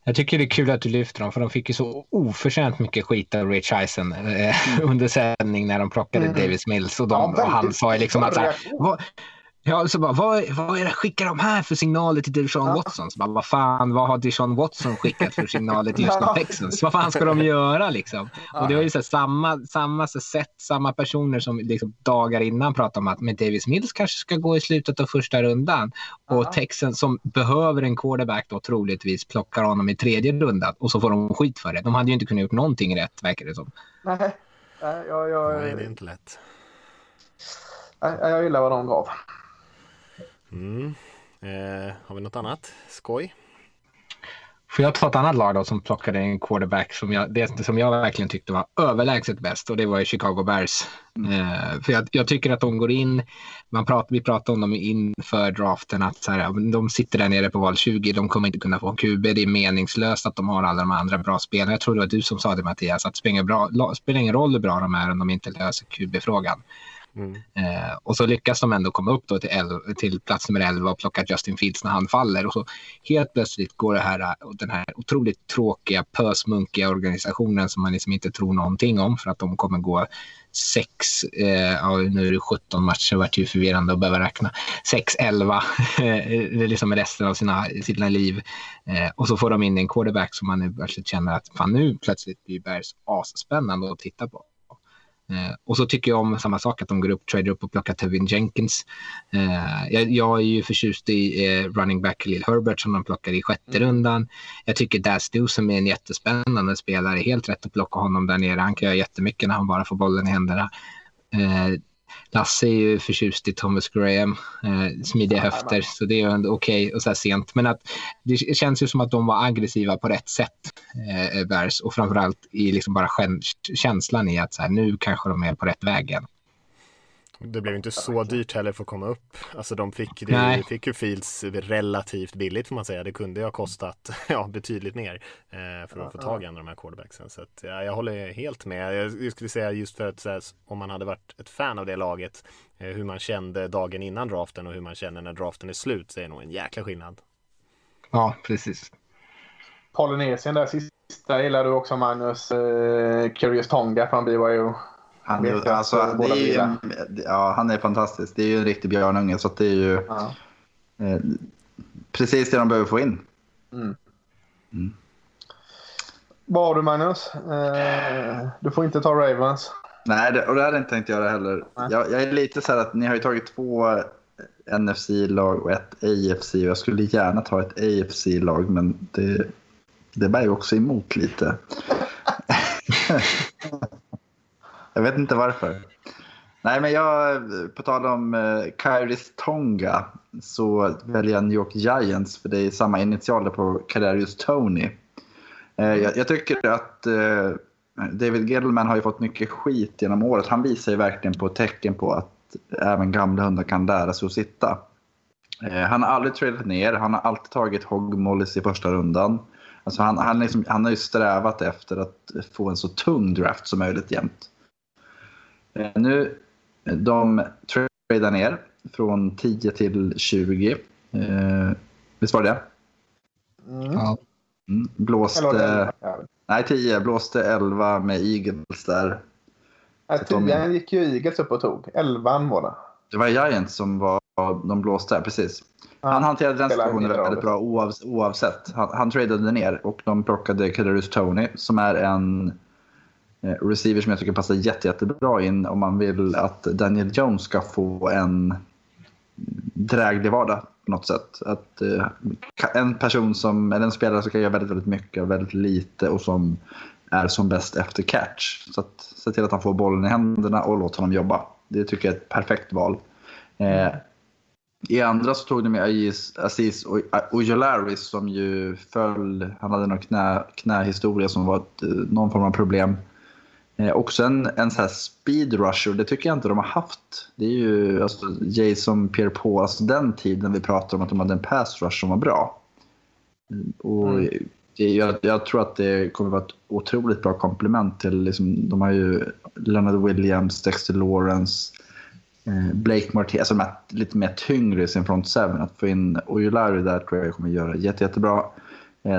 Jag tycker det är kul att du lyfter dem, för de fick ju så oförtjänt mycket skit av Rich Eisen eh, under sändning när de plockade Mm. Davis Mills. Och, de, Ja, och han sa ju liksom att så här, vad, Ja, så bara, vad, vad är det skickar de här för signaler till Deshaun Ja. Watson? Så bara, vad fan, vad har Deshaun Watson skickat för signaler till Houston Ja. Texans? Vad fan ska de göra liksom? Och det var ju så här, samma, samma så sätt, samma personer som liksom dagar innan pratade om att men Davis Mills kanske ska gå i slutet av första rundan. Och Ja. Texans som behöver en quarterback då troligtvis plockar honom i tredje rundan och så får de skit för det. De hade ju inte kunnat gjort någonting rätt verkar det som. Nej, nej, jag, jag, Nej, det är inte lätt. nej, jag gillar vad de gav. Mm. Eh, har vi något annat? Skoj? Får jag ta ett annat lag då som plockade en quarterback som jag, det som jag verkligen tyckte var överlägset bäst och det var Chicago Bears. Mm. Eh, för jag, jag, tycker att de går in, man prat, vi pratade om dem inför draften att så här, de sitter där nere på val 20, de kommer inte kunna få en QB, det är meningslöst att de har alla de andra bra spelarna. Jag tror det var du som sa det Mattias, att det spelar ingen roll hur bra de är om de inte löser QB-frågan. Mm. Eh, och så lyckas de ändå komma upp då till, 11, till plats nummer 11 och plocka Justin Fields när han faller. Och så helt plötsligt går det här, den här otroligt tråkiga, pösmunkiga organisationen som man liksom inte tror någonting om för att de kommer gå sex, eh, ja, nu är det 17 matcher, det vart ju förvirrande att behöva räkna, 6-11 eh, liksom resten av sina, sina liv. Eh, och så får de in en quarterback som man nu plötsligt känner att fan nu plötsligt blir Bears asspännande att titta på. Eh, och så tycker jag om samma sak, att de går upp, trader upp och plockar Tevin Jenkins. Eh, jag, jag, är ju förtjust i eh, running back Lil Herbert som de plockar i sjätte mm. rundan. Jag tycker Du som är en jättespännande spelare, helt rätt att plocka honom där nere. Han kan göra jättemycket när han bara får bollen i händerna. Lasse är ju förtjust i Thomas Graham, eh, smidiga höfter, så det är ju okej okay och så här sent. Men att det känns ju som att de var aggressiva på rätt sätt, eh, Bears, och framförallt i liksom bara känslan i att så här, nu kanske de är på rätt väg igen. Det blev inte så dyrt heller för att komma upp. Alltså de fick, det, fick ju Fields relativt billigt får man säga. Det kunde ju ha kostat ja, betydligt mer eh, för att få tag i en av de här quarterbacksen. Så att, ja, jag håller helt med. Jag skulle säga just för att här, om man hade varit ett fan av det laget, eh, hur man kände dagen innan draften och hur man känner när draften är slut, så är det nog en jäkla skillnad. Ja, precis. Polynesien där sista gillar du också Magnus. Eh, Curious Tonga från BYU. Han, alltså, är, ja, han är fantastisk. Det är ju en riktig björnunge. Så det är ju ja. eh, precis det de behöver få in. Mm. Mm. Vad har du Magnus? Eh, du får inte ta Ravens. Nej, det, och det hade jag inte tänkt göra heller. Jag, jag, är lite så här att ni har ju tagit två NFC-lag och ett AFC. Och jag skulle gärna ta ett AFC-lag, men det, det bär ju också emot lite. Jag vet inte varför. Nej, men jag, på tal om uh, Kairis Tonga så väljer jag New York Giants för det är samma initialer på Kadarius Tony. Uh, eh, jag, jag, tycker att uh, David Gettleman har ju fått mycket skit genom året. Han visar ju verkligen på tecken på att även gamla hundar kan lära sig att sitta. Han har aldrig tradat ner, han har alltid tagit Hogmollis i första rundan. Alltså han, han, liksom, han har ju strävat efter att få en så tung draft som möjligt jämt. Eh, nu, de tradar ner från 10 till 20. Eh, visst var det mm. Ja. Mm, blåste... Nej, 10. Blåste 11 med Eagles där. Nej, 10 de... gick ju Eagles upp och tog. 11 var det. Det var Giants som var, de blåste där, precis. Han hanterade den situationen väldigt bra oavsett. Han, han tradade ner och de plockade Kadarius Tony som är en Eh, receiver som jag tycker passar jätte, jättebra in om man vill att Daniel Jones ska få en dräglig vardag på något sätt. Att, eh, en person som, eller en spelare som kan göra väldigt, väldigt mycket och väldigt lite och som är som bäst efter catch. Så att, se till att han får bollen i händerna och låt honom jobba. Det tycker jag är ett perfekt val. Eh, I andra så tog de med Aziz Ojolari som ju föll, han hade någon knä, knähistoria som var ett, eh, någon form av problem. Eh, också en, en så här speed rusher, det tycker jag inte de har haft. Det är ju alltså, Jason Pierre-Paul, alltså den tiden vi pratar om att de hade en pass rush som var bra. Och mm. jag, jag, tror att det kommer vara ett otroligt bra komplement till, liksom, de har ju Leonard Williams, Dexter Lawrence, eh, Blake Martinez, alltså de är lite mer tyngre i sin front seven. Att få in Ojulari där tror jag kommer göra jätte, jättebra. Eh,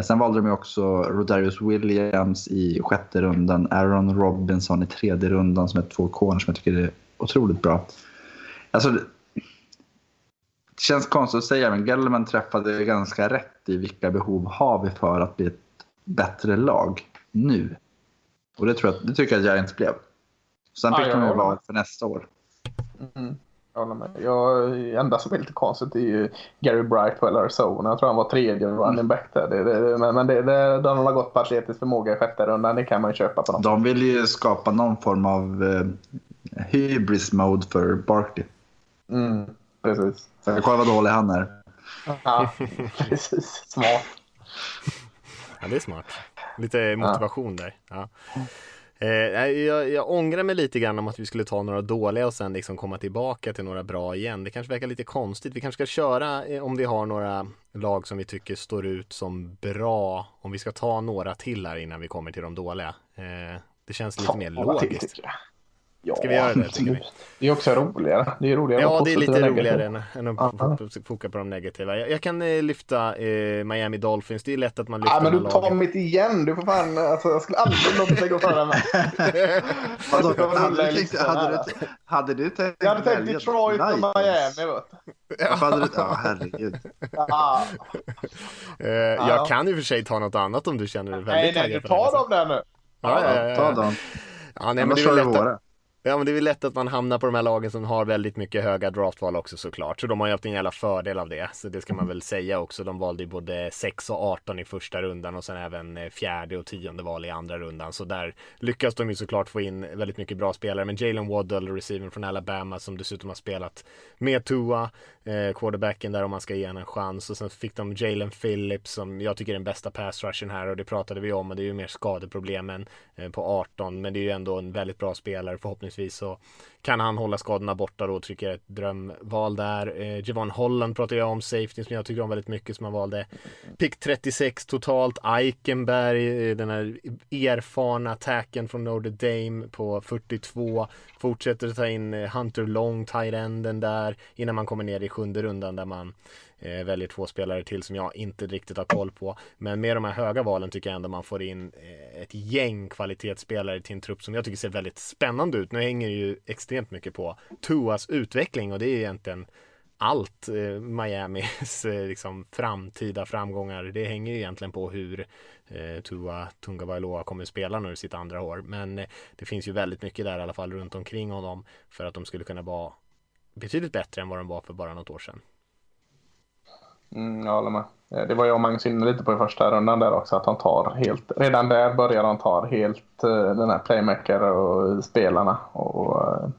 sen valde de också Rodarius Williams i sjätte rundan, Aaron Robinson i tredje rundan som är två corner som jag tycker är otroligt bra. Alltså, det känns konstigt att säga, men Gellerman träffade ganska rätt i vilka behov har vi för att bli ett bättre lag nu. Och det, tror jag, det tycker jag att Giants blev. Sen fick de ju val för nästa år. Mm. Jag håller med. Jag, enda som är lite konstigt är ju Gary Brightwell Arizona. Jag tror han var tredje running back där. Det, det, men men det, det, de har gått på atletisk förmåga i sjätte rundan. Det kan man ju köpa på dem. De vill ju skapa någon form av eh, hybris mode för Barkley. Mm, precis. kolla vad dålig han är. Ja, precis. Smart. Ja, det är smart. Lite motivation där. Ja. Eh, jag, jag ångrar mig lite grann om att vi skulle ta några dåliga och sen liksom komma tillbaka till några bra igen. Det kanske verkar lite konstigt. Vi kanske ska köra eh, om vi har några lag som vi tycker står ut som bra. Om vi ska ta några till här innan vi kommer till de dåliga. Eh, det känns lite mer logiskt. Ja, Ska vi göra det, vi? Det är också roligare. Det är roligare Ja, det är lite roligare än, än att Ja. f- foka på de negativa. Jag, jag kan eh, lyfta eh, Miami Dolphins. Det är lätt att man lyfter Ja, men du tar lagen. mitt igen. Du får fan, alltså, jag skulle aldrig låta dig gå före mig. Får hade, du tänkt, listan hade, du, hade du tänkt Jag hade tänkt Detroit och? Miami. Vet. Varför hade du, ja, herregud. Ja. Eh, jag kan i och för sig ta något annat om du känner dig väldigt Nej, nej, taggad du tar dem där nu. Ja, ja, ja, ja. Ta dem. Ja, nej, men det är lätt att. Ja men det är väl lätt att man hamnar på de här lagen som har väldigt mycket höga draftval också såklart. Så de har ju haft en jävla fördel av det. Så det ska man väl säga också. De valde ju både 6 och 18 i första rundan och sen även eh, fjärde och tionde val i andra rundan. Så där lyckas de ju såklart få in väldigt mycket bra spelare. Men Jalen Waddle, receiven från Alabama som dessutom har spelat med Tua, eh, quarterbacken där om man ska ge honom en chans. Och sen fick de Jalen Phillips som jag tycker är den bästa pass rushen här. Och det pratade vi om och det är ju mer skadeproblemen eh, på 18 men det är ju ändå en väldigt bra spelare. Förhoppningsvis så kan han hålla skadorna borta då tycker jag är ett drömval där. Eh, Javon Holland pratar jag om, safety som jag tycker om väldigt mycket som han valde. Pick 36 totalt, Eikenberg, eh, den här erfarna attacken från Notre Dame på 42. Fortsätter att ta in eh, Hunter Long, tight enden där innan man kommer ner i sjunde rundan där man eh, väljer två spelare till som jag inte riktigt har koll på. Men med de här höga valen tycker jag ändå man får in eh, ett gäng kvalitetsspelare till en trupp som jag tycker ser väldigt spännande ut. Nu hänger det ju extremt mycket på Tuas utveckling och det är egentligen allt eh, Miamis eh, liksom framtida framgångar. Det hänger ju egentligen på hur eh, Tua Tungavailoa kommer spela nu i sitt andra år. Men eh, det finns ju väldigt mycket där i alla fall runt omkring honom för att de skulle kunna vara betydligt bättre än vad de var för bara något år sedan. Mm, jag håller med. Eh, Det var jag och Magnus inne lite på i första rundan där också. Att han tar helt, redan där börjar han ta helt eh, den här playmaker och spelarna. Och eh,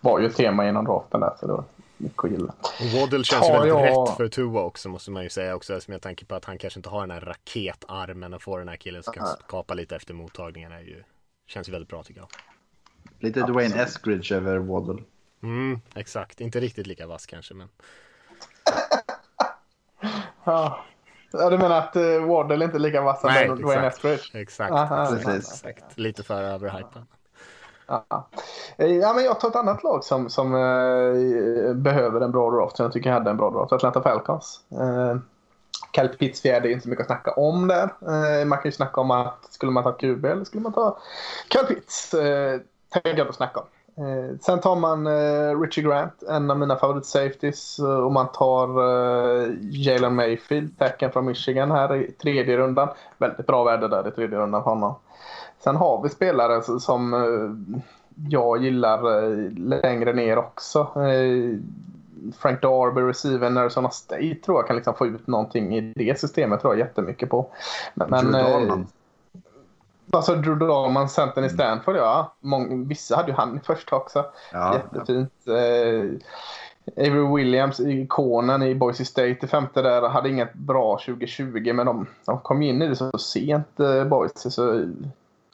var ju ett tema inom draften där. Så det var mycket att gilla. Waddle känns ju väldigt jag- rätt för Tua också måste man ju säga också med tanke på att han kanske inte har den här raketarmen och får den här killen som kan skapa lite efter mottagningen är ju Känns ju väldigt bra tycker jag. Lite Dwayne Eskridge över Waddle. Mm, exakt, inte riktigt lika vass kanske men Ja. Ja, du menar att uh, Waddle inte är lika vass som Nej, exakt. Eskridge? Exakt, Aha. Precis. exakt. Lite för överhypad. Ja. Eh, ja, men jag tar ett annat lag som, som eh, behöver en bra draft. Som jag tycker hade en bra draft. Atlanta Falcons. Uh, Cal Pitts fjärde är inte så mycket att snacka om där. Eh, man kan ju snacka om att skulle man ta QB eller skulle man ta Cal Pitts. Uh, tänker jag inte snacka om. Eh, sen tar man eh, Richie Grant, en av mina favoritsafeties. eh, och man tar eh, Jalen Mayfield, tacken från Michigan här i tredje rundan. Väldigt bra värde där i tredje rundan för honom. Sen har vi spelare som eh, jag gillar eh, längre ner också. Eh, Frank Darby, receiver Arizona State tror jag kan liksom få ut någonting i det systemet tror jag jättemycket på. Men, Drew Dalman. Alltså Drew Dalman, centern i Stanford, ja. Mång, vissa hade ju han först också. Ja, Jättefint. Eh, Avery Williams, ikonen i Boise State, i femte där, hade inget bra 2020 men de, de kom in i det så sent, eh, Boise. Så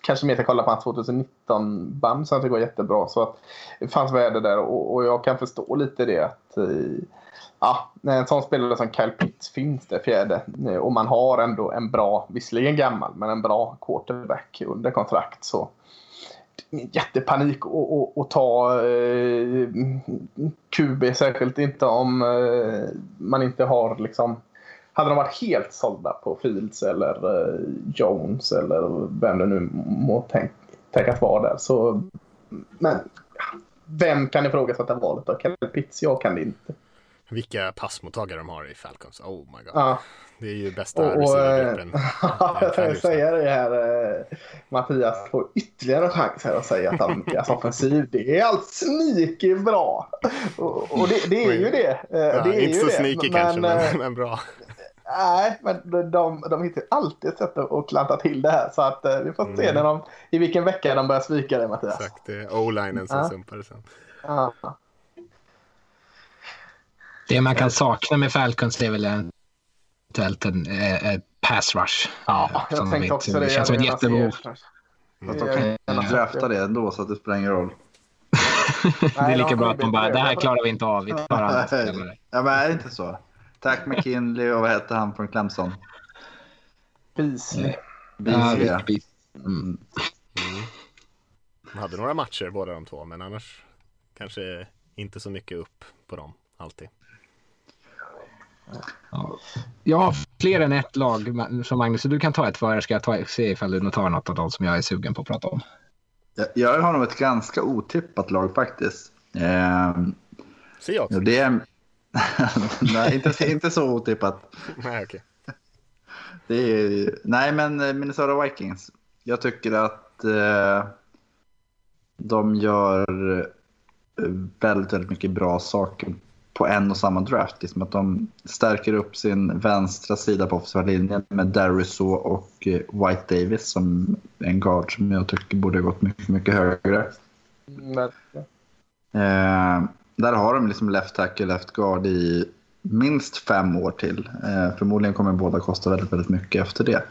kanske mer ska att kolla på hans 2019-band som jag tycker var jättebra. Så att det fanns värde där och, och jag kan förstå lite det att eh, Ja, när en sån spelare som Kyle Pitts finns där, fjärde eh, och man har ändå en bra, visserligen gammal, men en bra quarterback under kontrakt så jättepanik att ta eh, QB, särskilt inte om eh, man inte har liksom hade de varit helt sålda på Fields eller eh, Jones eller vem det nu må tänk, tänkas vara där så men vem kan ifrågasätta valet av Kyle Pitts? Jag kan det inte. Vilka passmottagare de har i Falcons. Oh my god. Ja. Det är ju bästa och, eh, receivergruppen. jag säga det här. eh, Mattias får ytterligare en chans här att säga att han, deras offensiv, det är allt sneaky bra. Och, och det, det är ju det. eh, Ja, det är inte ju så det. sneaky kanske, eh, men, men bra. Nej, men de, de, de hittar alltid ett sätt att klanta till det här. Så att vi får se när de, i vilken vecka de börjar svika det Mattias. Exakt, det är o-linen som Ja. sumpade sen. Ja. Det man kan sakna med Falcons är väl eventuellt en, eh, ett pass rush. Ja, jag som tänkte vet. också det. Det känns som ett gärna jättebehov. Fast de kan ju drafta det ändå så att det spelar ingen roll. Det är lika de bra att de bara, det här klarar vi inte av. Vi tar. Ja, men är det inte så? Tack McKinley och vad hette han från Clemson? Beasley. Ja, Beasley, ja. Beasley. Mm. De hade några matcher båda de två, men annars kanske inte så mycket upp på dem alltid. Ja. Jag har fler än ett lag som Magnus, så du kan ta ett före. Ska jag ta, se ifall du tar något av dem som jag är sugen på att prata om. Jag- Jag har nog ett ganska otippat lag faktiskt. Ser jag också. och det är... Nej, inte, inte så otippat. Nej, okej. Det är... Nej, men eh, Minnesota Vikings. Jag tycker att eh, de gör eh, väldigt, väldigt mycket bra saker på en och samma draft. Liksom att de stärker upp sin vänstra sida på offensiva linjen med Dariso och eh, White Davis som en guard som jag tycker borde ha gått mycket, mycket högre. Eh, där har de liksom left tackle, left guard i minst fem år till. Eh, förmodligen kommer båda kosta väldigt, väldigt mycket efter det.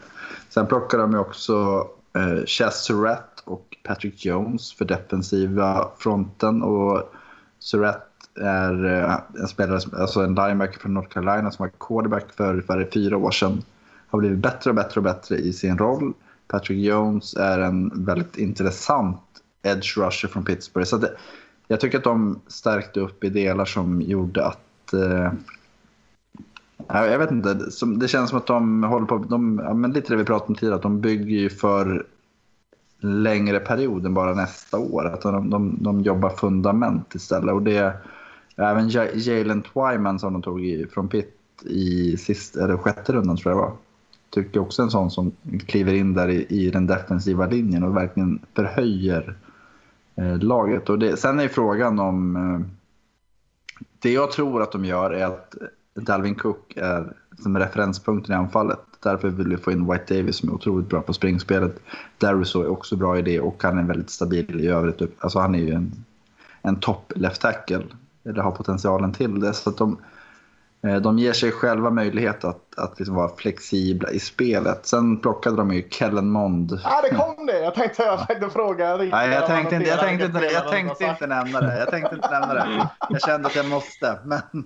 Sen plockar de ju också eh, Chess Surratt och Patrick Jones för defensiva fronten. Och Surratt är eh, en spelare, alltså en linebacker från North Carolina som var quarterback för ungefär fyra år sedan. Har blivit bättre och bättre och bättre i sin roll. Patrick Jones är en väldigt intressant edge rusher från Pittsburgh. Så det, jag tycker att de stärkte upp i delar som gjorde att... Eh, jag vet inte, det- det känns som att de håller på... De, ja, men lite det vi pratade om tidigare, att de bygger ju för längre period än bara nästa år. Att de, de, de jobbar fundament istället. Och det, även Jalen Twyman som de tog i, från Pitt i sist, eller sjätte rundan tror jag det var. Tycker också är en sån som kliver in där i, i den defensiva linjen och verkligen förhöjer eh, laget. Och det, sen är frågan om... Eh, det jag tror att de gör är att Dalvin Cook är som referenspunkten i anfallet. Därför vill vi få in White Davis som är otroligt bra på springspelet. Daruso är också bra i det och han är väldigt stabil i övrigt. Alltså han är ju en, en topp left tackle. Eller har potentialen till det. Så att de, eh, de ger sig själva möjlighet att, att liksom vara flexibla i spelet. Sen plockade de ju Kellen Mond. Ja, det kom det. Jag tänkte, jag tänkte fråga. Nej, jag tänkte inte, jag tänkte inte, jag tänkte inte nämna det. Jag tänkte inte nämna det. Jag kände att jag måste. Men,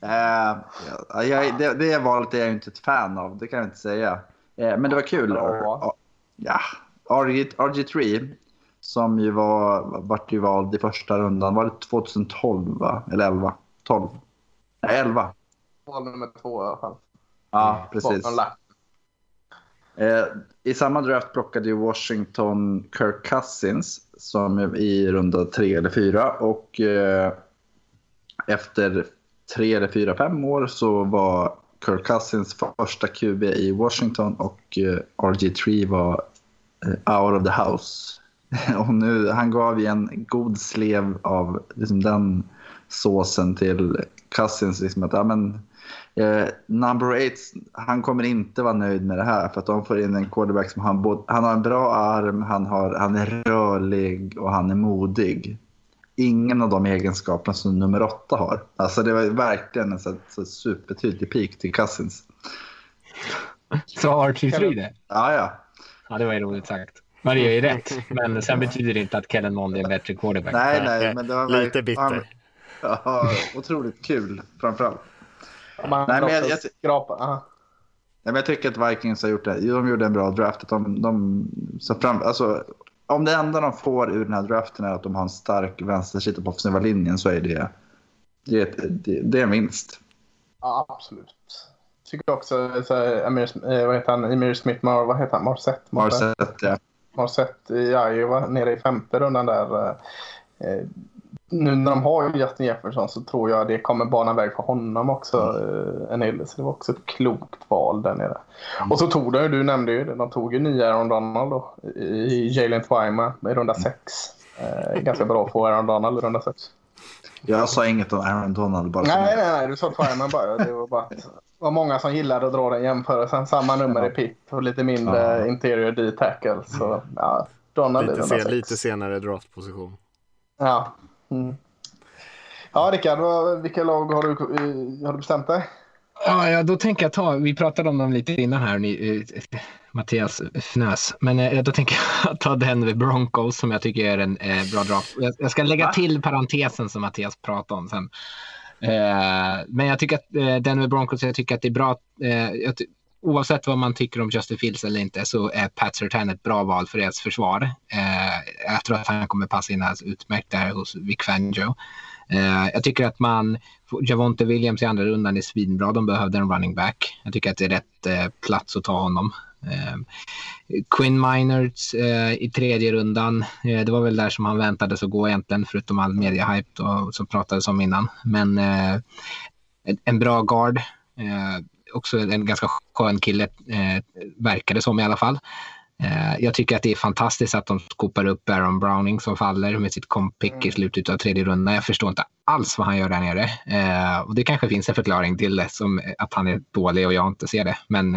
ja, jag, det, det valet är jag inte ett fan av, det kan jag inte säga. Eh, men det var kul. Ja. Ja, RG, RG3, som ju var, vart ju vald i första rundan, var det 2012 va? Eller 11? 12? Nej, 11. Val nummer två i alla fall. Ja, precis. Eh, I samma draft plockade ju Washington Kirk Cousins som i runda tre eller fyra. Och eh, efter tre eller fyra, fem år så var Kirk Cousins första QB i Washington och eh, RG3 var eh, out of the house. och nu, han gav ju en god slev av liksom, den såsen till Cousins. Liksom att, ja, men, Eh, number eight, han kommer inte vara nöjd med det här för att de får in en quarterback som han, både, han har en bra arm, han, har, han är rörlig och han är modig. Ingen av de egenskaperna som nummer åtta har. Alltså det var verkligen en så, så supertydlig peak till Cousins. Så RG3 det? Ja, ja. Ja, det var ju roligt sagt. Men det är ju rätt. Men sen betyder det inte att Kellen Mond är en bättre quarterback. Nej, nej, men det var Lite bitter. Ja, otroligt kul framförallt. Man Nej, men jag- jag- skrapa. aha. Nej, men jag tycker att Vikings har gjort det. De gjorde en bra draft. De, de, så fram, alltså, om det enda de får ur den här draften är att de har en stark vänstersida på offensiva linjen så är det, det, är ett- det, det är en vinst. Ja, absolut. Tycker också så Amir, eh, vad heter han? Emir Smith, Mar, vad heter han? Marset? Har sett i Iowa nere i femte rundan där. Eh, nu när de har Justin Jefferson så tror jag det kommer bana väg för honom också. Eh, en hel, så det var också ett klokt val där nere. Och så tog de, du nämnde ju det, de tog ju nya Aaron Donald då, i Jalen Twyma i runda sex. Eh, ganska bra att få Aaron Donald i runda sex. Jag sa inget om Aaron Donald. Bara Nej, nej, nej. Du sa Twyman bara. Det var bara att det var många som gillade att dra den jämförelsen. Samma nummer i PIP och lite mindre Ja. interior D-tackle. Så ja, Donald Lite, sen, lite senare draftposition. Ja. Mm. Ja, Rickard, vilka lag har du, har du bestämt dig? Ja, ja, då tänker jag ta, vi pratade om dem lite innan här, ni, eh, Mattias fnös, men eh, då tänker jag ta Denver Broncos som jag tycker är en eh, bra draft. Jag, jag ska lägga till parentesen som Mattias pratade om sen. Eh, men jag tycker att eh, Denver Broncos, jag tycker att det är bra. Eh, oavsett vad man tycker om Justin Fields eller inte så är Pat Surtain ett bra val för deras försvar. Eh, jag tror att han kommer passa in utmärkt där hos Vic Fangio. Eh, jag tycker att man, Javonte Williams i andra rundan är svinbra. De behövde en running back. Jag tycker att det är rätt eh, plats att ta honom. Eh, Quinn Miners eh, i tredje rundan. Eh, det var väl där som han väntades att gå egentligen, förutom all media-hype som pratades om innan. Men eh, en bra guard. Också en ganska skön kille, eh, verkade som i alla fall. Eh, jag tycker att det är fantastiskt att de skopar upp Aaron Browning som faller med sitt compick i mm. slutet av tredje rundan. Jag förstår inte alls vad han gör där nere. Eh, och det kanske finns en förklaring till det, som att han är dålig och jag inte ser det. Men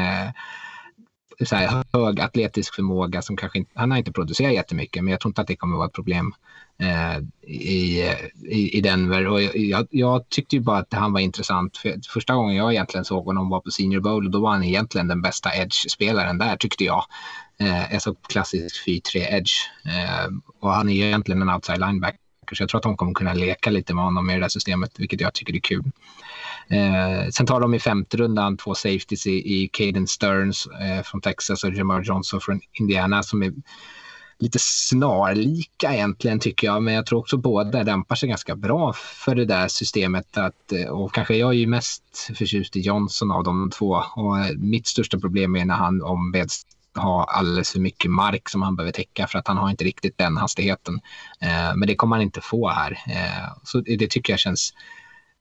så här, hög atletisk förmåga som kanske inte, han har inte producerat jättemycket, men jag tror inte att det kommer vara ett problem eh, i, i, i Denver. Och jag, jag, tyckte ju bara att han var intressant. För första gången jag egentligen såg honom var på Senior Bowl och då var han egentligen den bästa edge-spelaren där tyckte jag. Eh, alltså klassisk 4-3 edge. Eh, och han är egentligen en outside linebacker. Så jag tror att de kommer kunna leka lite med honom i det där systemet, vilket jag tycker är kul. Eh, sen tar de i femte rundan två safeties i, i Caden Stearns eh, från Texas och Jamar Johnson från Indiana som är lite snarlika egentligen tycker jag. Men jag tror också båda dämpar sig ganska bra för det där systemet. Att, eh, och kanske jag är ju mest förtjust i Johnson av de två. Och eh, mitt största problem är när han ombeds ha alldeles för mycket mark som han behöver täcka för att han har inte riktigt den hastigheten. Eh, men det kommer han inte få här. Eh, så det tycker jag känns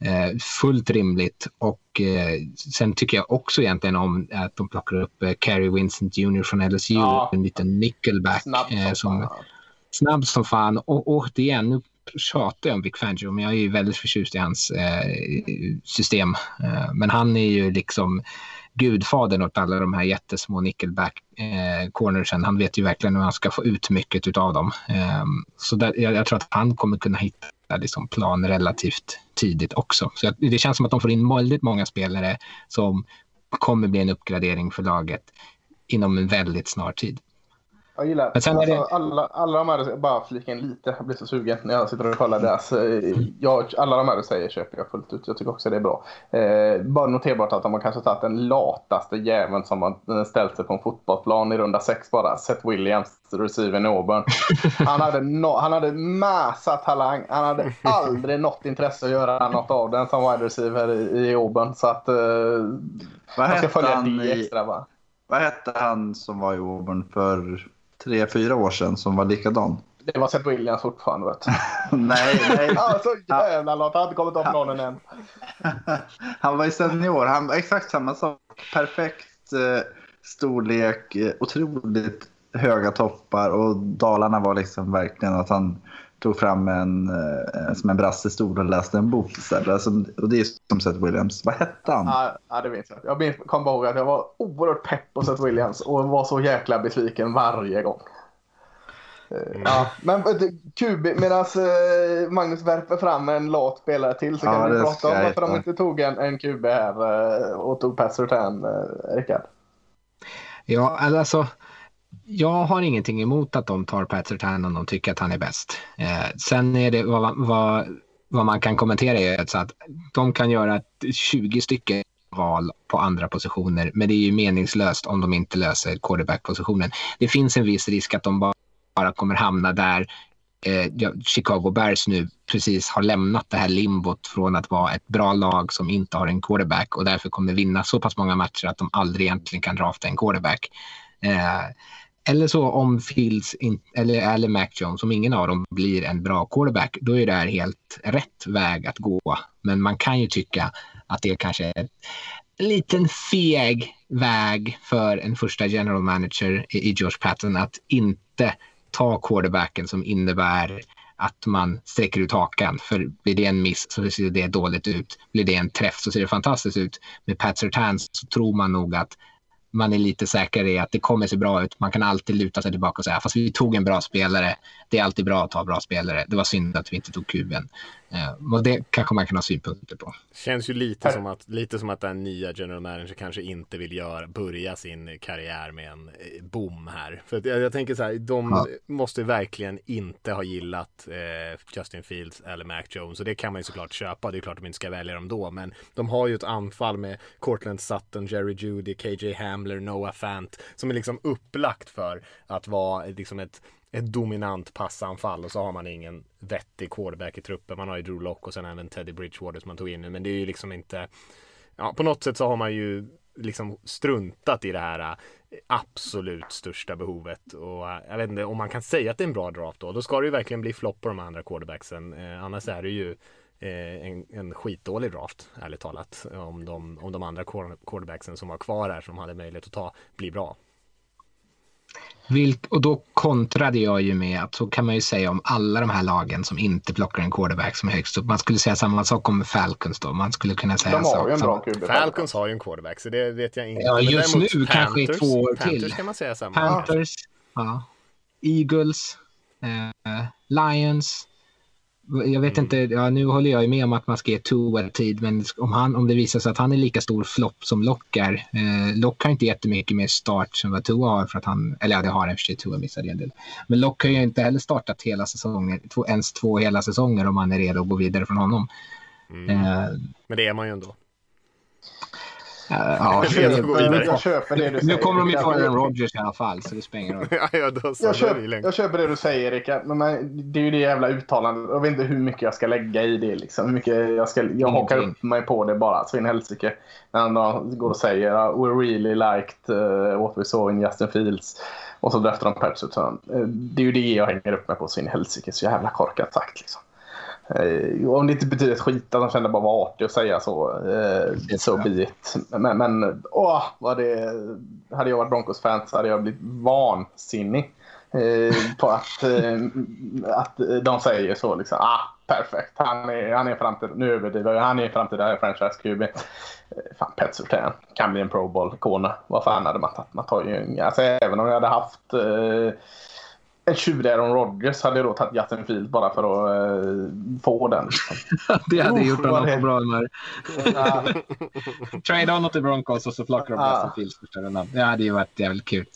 eh, fullt rimligt. Och eh, sen tycker jag också egentligen om att de plockar upp eh, Carrie Vincent Jr från LSU, ja. en liten nickelback. Snabb som, eh, som, snabb som fan. Och återigen, nu tjatar jag om Vic Fangio, men jag är ju väldigt förtjust i hans eh, system. Eh, men han är ju liksom gudfadern åt alla de här jättesmå nickelback eh, cornersen. Han vet ju verkligen hur han ska få ut mycket av dem. Eh, så där, jag, jag, tror att han kommer kunna hitta liksom, plan relativt tidigt också. Så det känns som att de får in väldigt många spelare som kommer bli en uppgradering för laget inom en väldigt snar tid. Jag gillar Men sen alltså, det... alla, alla de här, bara flika in lite, jag blir så sugen när jag sitter och kollar deras. Eh, jag, alla de här du säger köper jag fullt ut, jag tycker också det är bra. Eh, bara noterbart att de har kanske tagit den lataste jäveln som har ställt sig på en fotbollsplan i runda sex bara. Seth Williams, receiver i Auburn. Han hade, no, han hade massa talang, han hade aldrig något intresse att göra något av den som wide receiver i, i Auburn. Så att eh, Vad man ska följa det extra va. Vad hette han som var i Auburn för tre, fyra år sedan som var likadan. Det var Seth Williams fortfarande. Vet nej, nej. alltså jävla låt. Han har inte kommit upp någon än. han var ju senior. Han var exakt samma sak. Perfekt eh, storlek, eh, otroligt höga toppar och Dalarna var liksom verkligen att han tog fram en, eh, som en brassestol och läste en bok istället. Alltså, och det är som Seth Williams. Vad hette han? Ja, det vet jag. Jag kommer ihåg att jag var oerhört pepp på Seth Williams och var så jäkla besviken varje gång. Mm. Ja, men QB, medan eh, Magnus värper fram en lat spelare till så kan ja, vi prata om varför de inte tog en, en QB här eh, och tog Pat Surtain, Rickard. Ja, alltså jag har ingenting emot att de tar Pat Sertan om de tycker att han är bäst. Eh, sen är det vad, vad, vad man kan kommentera är att de kan göra 20 stycken val på andra positioner, men det är ju meningslöst om de inte löser quarterback-positionen. Det finns en viss risk att de bara kommer hamna där eh, Chicago Bears nu precis har lämnat det här limbot från att vara ett bra lag som inte har en quarterback och därför kommer vinna så pass många matcher att de aldrig egentligen kan drafta en quarterback. Eh, eller så om Fields in, eller, eller Mac Jones, om ingen av dem blir en bra quarterback, då är det här helt rätt väg att gå. Men man kan ju tycka att det kanske är en liten feg väg för en första general manager i, George Patton att inte ta quarterbacken som innebär att man sträcker ut hakan. För blir det en miss så ser det dåligt ut. Blir det en träff så ser det fantastiskt ut. Med Pat Sertan så tror man nog att man är lite säkrare i att det kommer se bra ut. Man kan alltid luta sig tillbaka och säga fast vi tog en bra spelare. Det är alltid bra att ta bra spelare. Det var synd att vi inte tog kuben. Eh, det kanske man kan ha synpunkter på. Känns ju lite som att, lite som att den nya general manager kanske inte vill göra, börja sin karriär med en eh, boom här. För jag, jag tänker så här, de Ja. måste verkligen inte ha gillat eh, Justin Fields eller Mac Jones och det kan man ju såklart köpa. Det är klart de inte ska välja dem då, men de har ju ett anfall med Cortland Sutton, Jerry Judy, KJ Hamler, Noah Fant som är liksom upplagt för att vara liksom ett ett dominant passanfall och så har man ingen vettig quarterback i truppen. Man har ju Drew Lock och sen även Teddy Bridgewater som man tog in nu. Men det är ju liksom inte, ja på något sätt så har man ju liksom struntat i det här eh, absolut största behovet. Och eh, jag vet inte om man kan säga att det är en bra draft då. Då ska det ju verkligen bli flopp på de andra quarterbacksen. Eh, annars är det ju eh, en, en skitdålig draft, ärligt talat. Om de, om de andra quarterbacksen som var kvar här som hade möjlighet att ta blir bra. Vilk, och då kontrade jag ju med att så kan man ju säga om alla de här lagen som inte plockar en quarterback som är högst upp. Man skulle säga samma sak om Falcons då. Man skulle kunna säga De har ju en bra QB. Falcons har ju en quarterback så det vet jag inte. Ja, Men just nu kanske i två år till. Panthers kan man säga samma. Panthers, ja. Eagles, eh, Lions. Jag vet inte, ja, nu håller jag ju med om att man ska ge Tua tid, men om, han, om det visar sig att han är lika stor flopp som Lock är. Eh, Lock har inte jättemycket mer start som vad Tua har, för att han, eller ja, det har i och för sig Tua missade en del. Men Lock har ju inte heller startat hela säsonger, två, ens två hela säsonger om han är redo att gå vidare från honom. Mm. Eh, Men det är man ju ändå. Eh, ja. Jag köper det du säger. nu kommer de ju få. Aaron Rodgers i alla fall, så det spelar ingen roll. ja, ja. Jag, då är köp, vi länge. jag köper det du säger Rickard, men man, det är ju det jävla uttalandet. Jag vet inte hur mycket jag ska lägga i det. Liksom. Hur mycket jag, ska, jag hakar upp mig på det bara så in i helsike. När han går och säger uh, “We really liked uh, what we saw in Justin Fields” och så draftar de Pep Sutton. Uh, Det är ju det jag hänger upp mig på så in i helsike. Så jävla korkat sagt liksom. Eh, om det inte betyder ett skit att de kände bara var artig att säga så. Eh, så be it. Men, men åh, vad det, hade jag varit Broncos-fan så hade jag blivit vansinnig. Eh, på att, eh, att de säger så liksom. Ah, perfekt. Han är, han är framtid. Nu överdriver jag. Han är framtida franchise QB. Eh, Fan, Pet Surtain kan bli en Pro Bowl-ikona. Vad fan hade man tagit? Man tar ju, alltså, även om jag hade haft eh, en tjurig Aaron Rodgers hade jag då tagit Justin Field bara för att eh, få den. Det hade Uff, gjort honom på bra humör. Trade honom till Broncos och så plockar de Ah. Justin Fields första rundan. Det hade ju varit jävligt kul.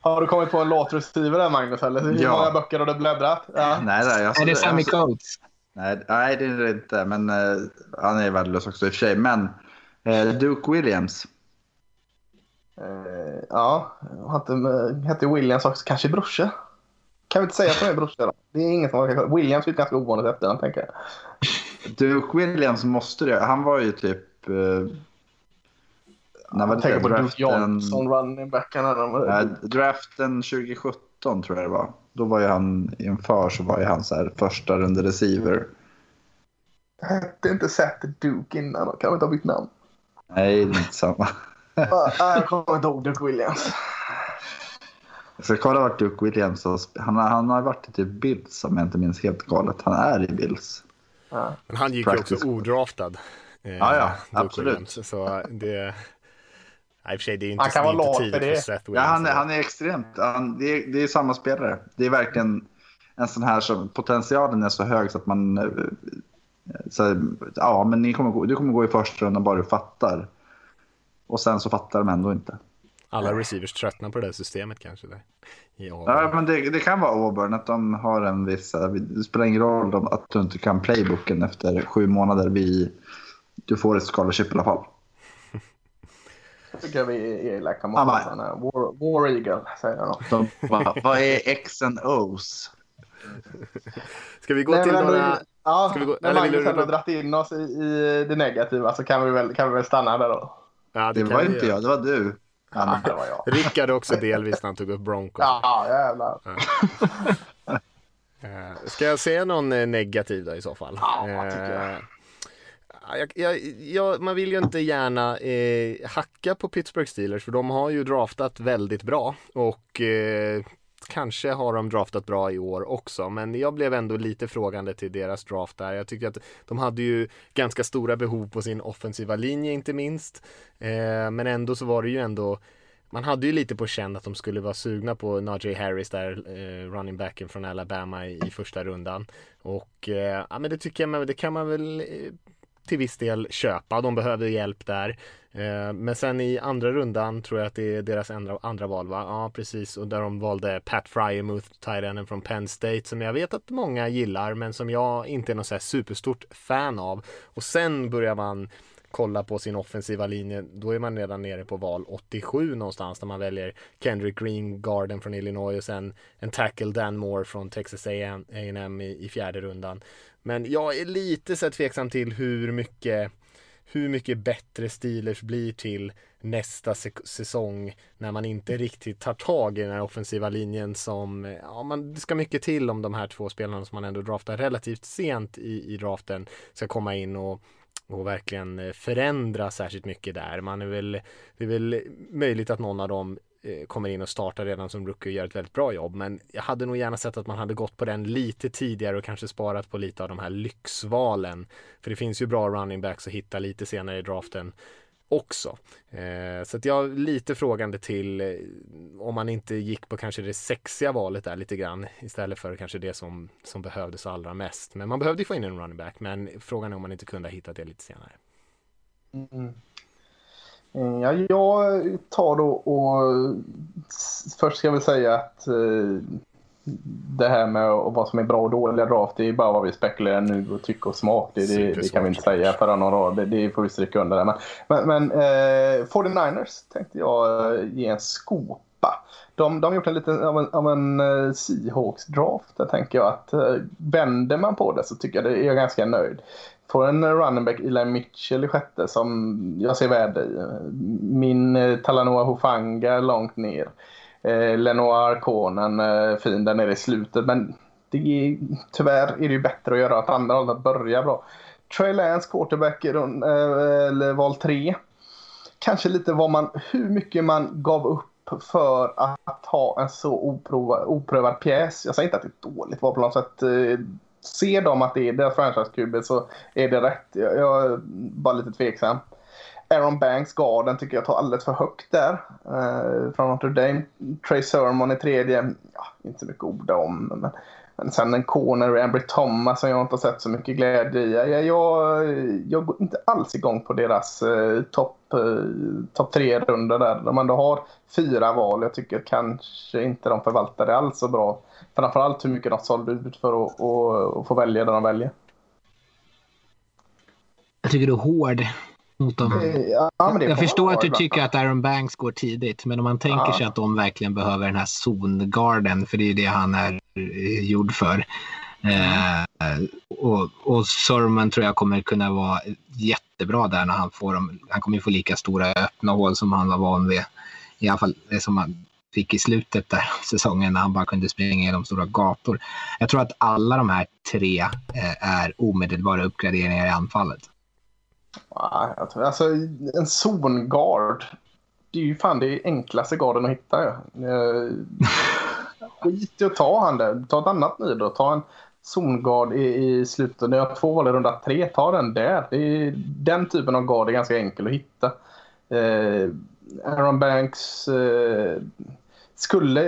har du kommit på en låt receiver där Magnus? Eller hur Ja. många böcker har du bläddrat? Ja. Nej, nej, jag, Är det Sammy jag, Coates? nej, nej, det är det inte. Men eh, han är värdelös också i och för sig. Men eh, Duke Williams. Eh, ja, hette, hette Williams också. Kanske brorsa? Kan vi inte säga att de är brorsor? Det är ingen som har Williams är ett ganska ovanligt efternamn tänker jag. Duke Williams måste det. Han var ju typ... Eh, när var Jag det? tänker på draften, Johnson, running backarna. eh, draften 2017 tror jag det var. Då var ju han inför så var ju han så här första runda receiver. Hette inte Seth Duke innan? Kan vi inte ha bytt namn? Nej, det är inte samma. Jag kommer inte ihåg Duke Williams. Jag ska kolla vart Duke Williams har han, har- han har varit i typ Bills om jag inte minns helt galet. Han är i Bills. Ja. Men han gick ju Practice också squad. odraftad. Eh, Ja, ja, Duke absolut. Williams. Så det... Nej, i och för sig, det är inte, Han kan det är vara inte lat för det. för Ja, han, är, han är extremt. Han, det, är, det är samma spelare. Det är verkligen en sån här som potentialen är så hög så att man... eh, Så, ja, men ni kommer, gå- du kommer gå i första rundan bara du fattar. Och sen så fattar de ändå inte. Alla receivers tröttnar på det där systemet kanske. Där. Ja, men det, det kan vara Auburn, att de har en viss... Det spelar ingen roll om, att du inte kan playbooken efter sju månader. Vi, du får ett scholarship i alla fall. Jag tycker vi är elaka mot honom. Han är War, War Eagle, säger jag då. Vad är X and O's? Ska vi gå Nej, till några... Ja, Ska vi gå- när vill Magnus du- ändå dragit in oss i, i det negativa så kan vi väl, kan vi väl stanna där då. Ja, Det kan var vi inte jag, det var du. Ja, det var jag. Rickard också delvis när han tog upp Broncos. Ja, jävlar. Eh, Ska jag säga någon eh, negativ då i så fall? Ja, tycker jag. Eh, Jag, jag, jag, man vill ju inte gärna eh, hacka på Pittsburgh Steelers för de har ju draftat väldigt bra och eh, kanske har de draftat bra i år också men jag blev ändå lite frågande till deras draft där. Jag tyckte att de hade ju ganska stora behov på sin offensiva linje inte minst eh, men ändå så var det ju ändå man hade ju lite på känn att de skulle vara sugna på Najee Harris där, eh, running backen från Alabama i, i första rundan. Och eh, ja, men det tycker jag, men det kan man väl eh, till viss del köpa. De behöver hjälp där. Eh, men sen i andra rundan tror jag att det är deras andra, andra val va? Ja precis och där de valde Pat Fryermuth, tight från Penn State som jag vet att många gillar men som jag inte är något så här superstort fan av. Och sen börjar man kolla på sin offensiva linje, då är man redan nere på val 87 någonstans där man väljer Kendrick Green, Garden från Illinois och sen en tackle Dan Moore från Texas A&M i, i fjärde rundan. Men jag är lite så tveksam till hur mycket hur mycket bättre Steelers blir till nästa säsong när man inte riktigt tar tag i den här offensiva linjen som, ja man, det ska mycket till om de här två spelarna som man ändå draftar relativt sent i, i draften ska komma in och och verkligen eh, förändra särskilt mycket där. Man är väl, det är väl möjligt att någon av dem eh, kommer in och startar redan som rookie och gör ett väldigt bra jobb. Men jag hade nog gärna sett att man hade gått på den lite tidigare och kanske sparat på lite av de här lyxvalen. För det finns ju bra running backs att hitta lite senare i draften också. Eh, så att jag är lite frågande till eh, om man inte gick på kanske det sexiga valet där lite grann istället för kanske det som, som behövdes allra mest. Men man behövde ju få in en running back men frågan är om man inte kunde ha hittat det lite senare. Mm. mm ja, jag tar då och först ska jag väl säga att eh, det här med vad som är bra och dåliga draft, det är bara vad vi spekulerar nu och tycker och smak. Det, det, det kan vi inte säga för några år. Det, det får vi stryka under. Men, men, men eh, 49ers tänkte jag eh, ge en skopa. De, de har gjort en liten av en, av en uh, Seahawks-draft. Där tänker jag att uh, vänder man på det så tycker jag det är jag ganska nöjd. Får en running back, Eli Mitchell i sjätte, som jag ser värde i. Min uh, Talanoa Hufanga långt ner eh, Lenoir Konen eh, fin där nere i slutet. Men det är, tyvärr är det ju bättre att göra att andra hållet börjar bra. Trey Lance, quarterback, eh, eller val 3. Kanske lite vad man, hur mycket man gav upp för att ha en så oprövad, oprövad pjäs. Jag säger inte att det är dåligt val på något sätt. Eh, ser de att det är deras franchise så är det rätt. Jag, jag är bara lite tveksam. Aaron Banks, garden, tycker jag tar alldeles för högt där. Eh, från Notre Dame. Trey Sermon i tredje, ja, inte så mycket att orda om. Men, men sen en corner, Ambry Thomas, som jag inte har sett så mycket glädje i. Jag, jag, jag går inte alls igång på deras eh, topp eh, top tre-runda där. De ändå har fyra val. Jag tycker kanske inte de förvaltar det alls så bra. Framförallt hur mycket de sålde ut för att, och, att få välja det de väljer. Jag tycker du är hård mot dem. Eh, ja, jag förstår att du tycker att Aaron Banks går tidigt, men om man tänker ja. sig att de verkligen behöver den här zongarden, för det är det han är eh, gjord för. Eh, och, och Surman tror jag kommer kunna vara jättebra där när han får dem. Han kommer få lika stora öppna hål som han var van vid. I alla fall det som han fick i slutet där säsongen när han bara kunde springa genom stora gator. Jag tror att alla de här tre eh, är omedelbara uppgraderingar i anfallet. Alltså en zongard. Det är ju fan det enklaste garden att hitta. Ja. Eh, skit i att ta han där. Ta ett annat nu då. Ta en zongard i, i slutet. När jag har två val i runda tre, ta den där. Det är, den typen av gard är ganska enkel att hitta. Eh, Aaron Banks eh, skulle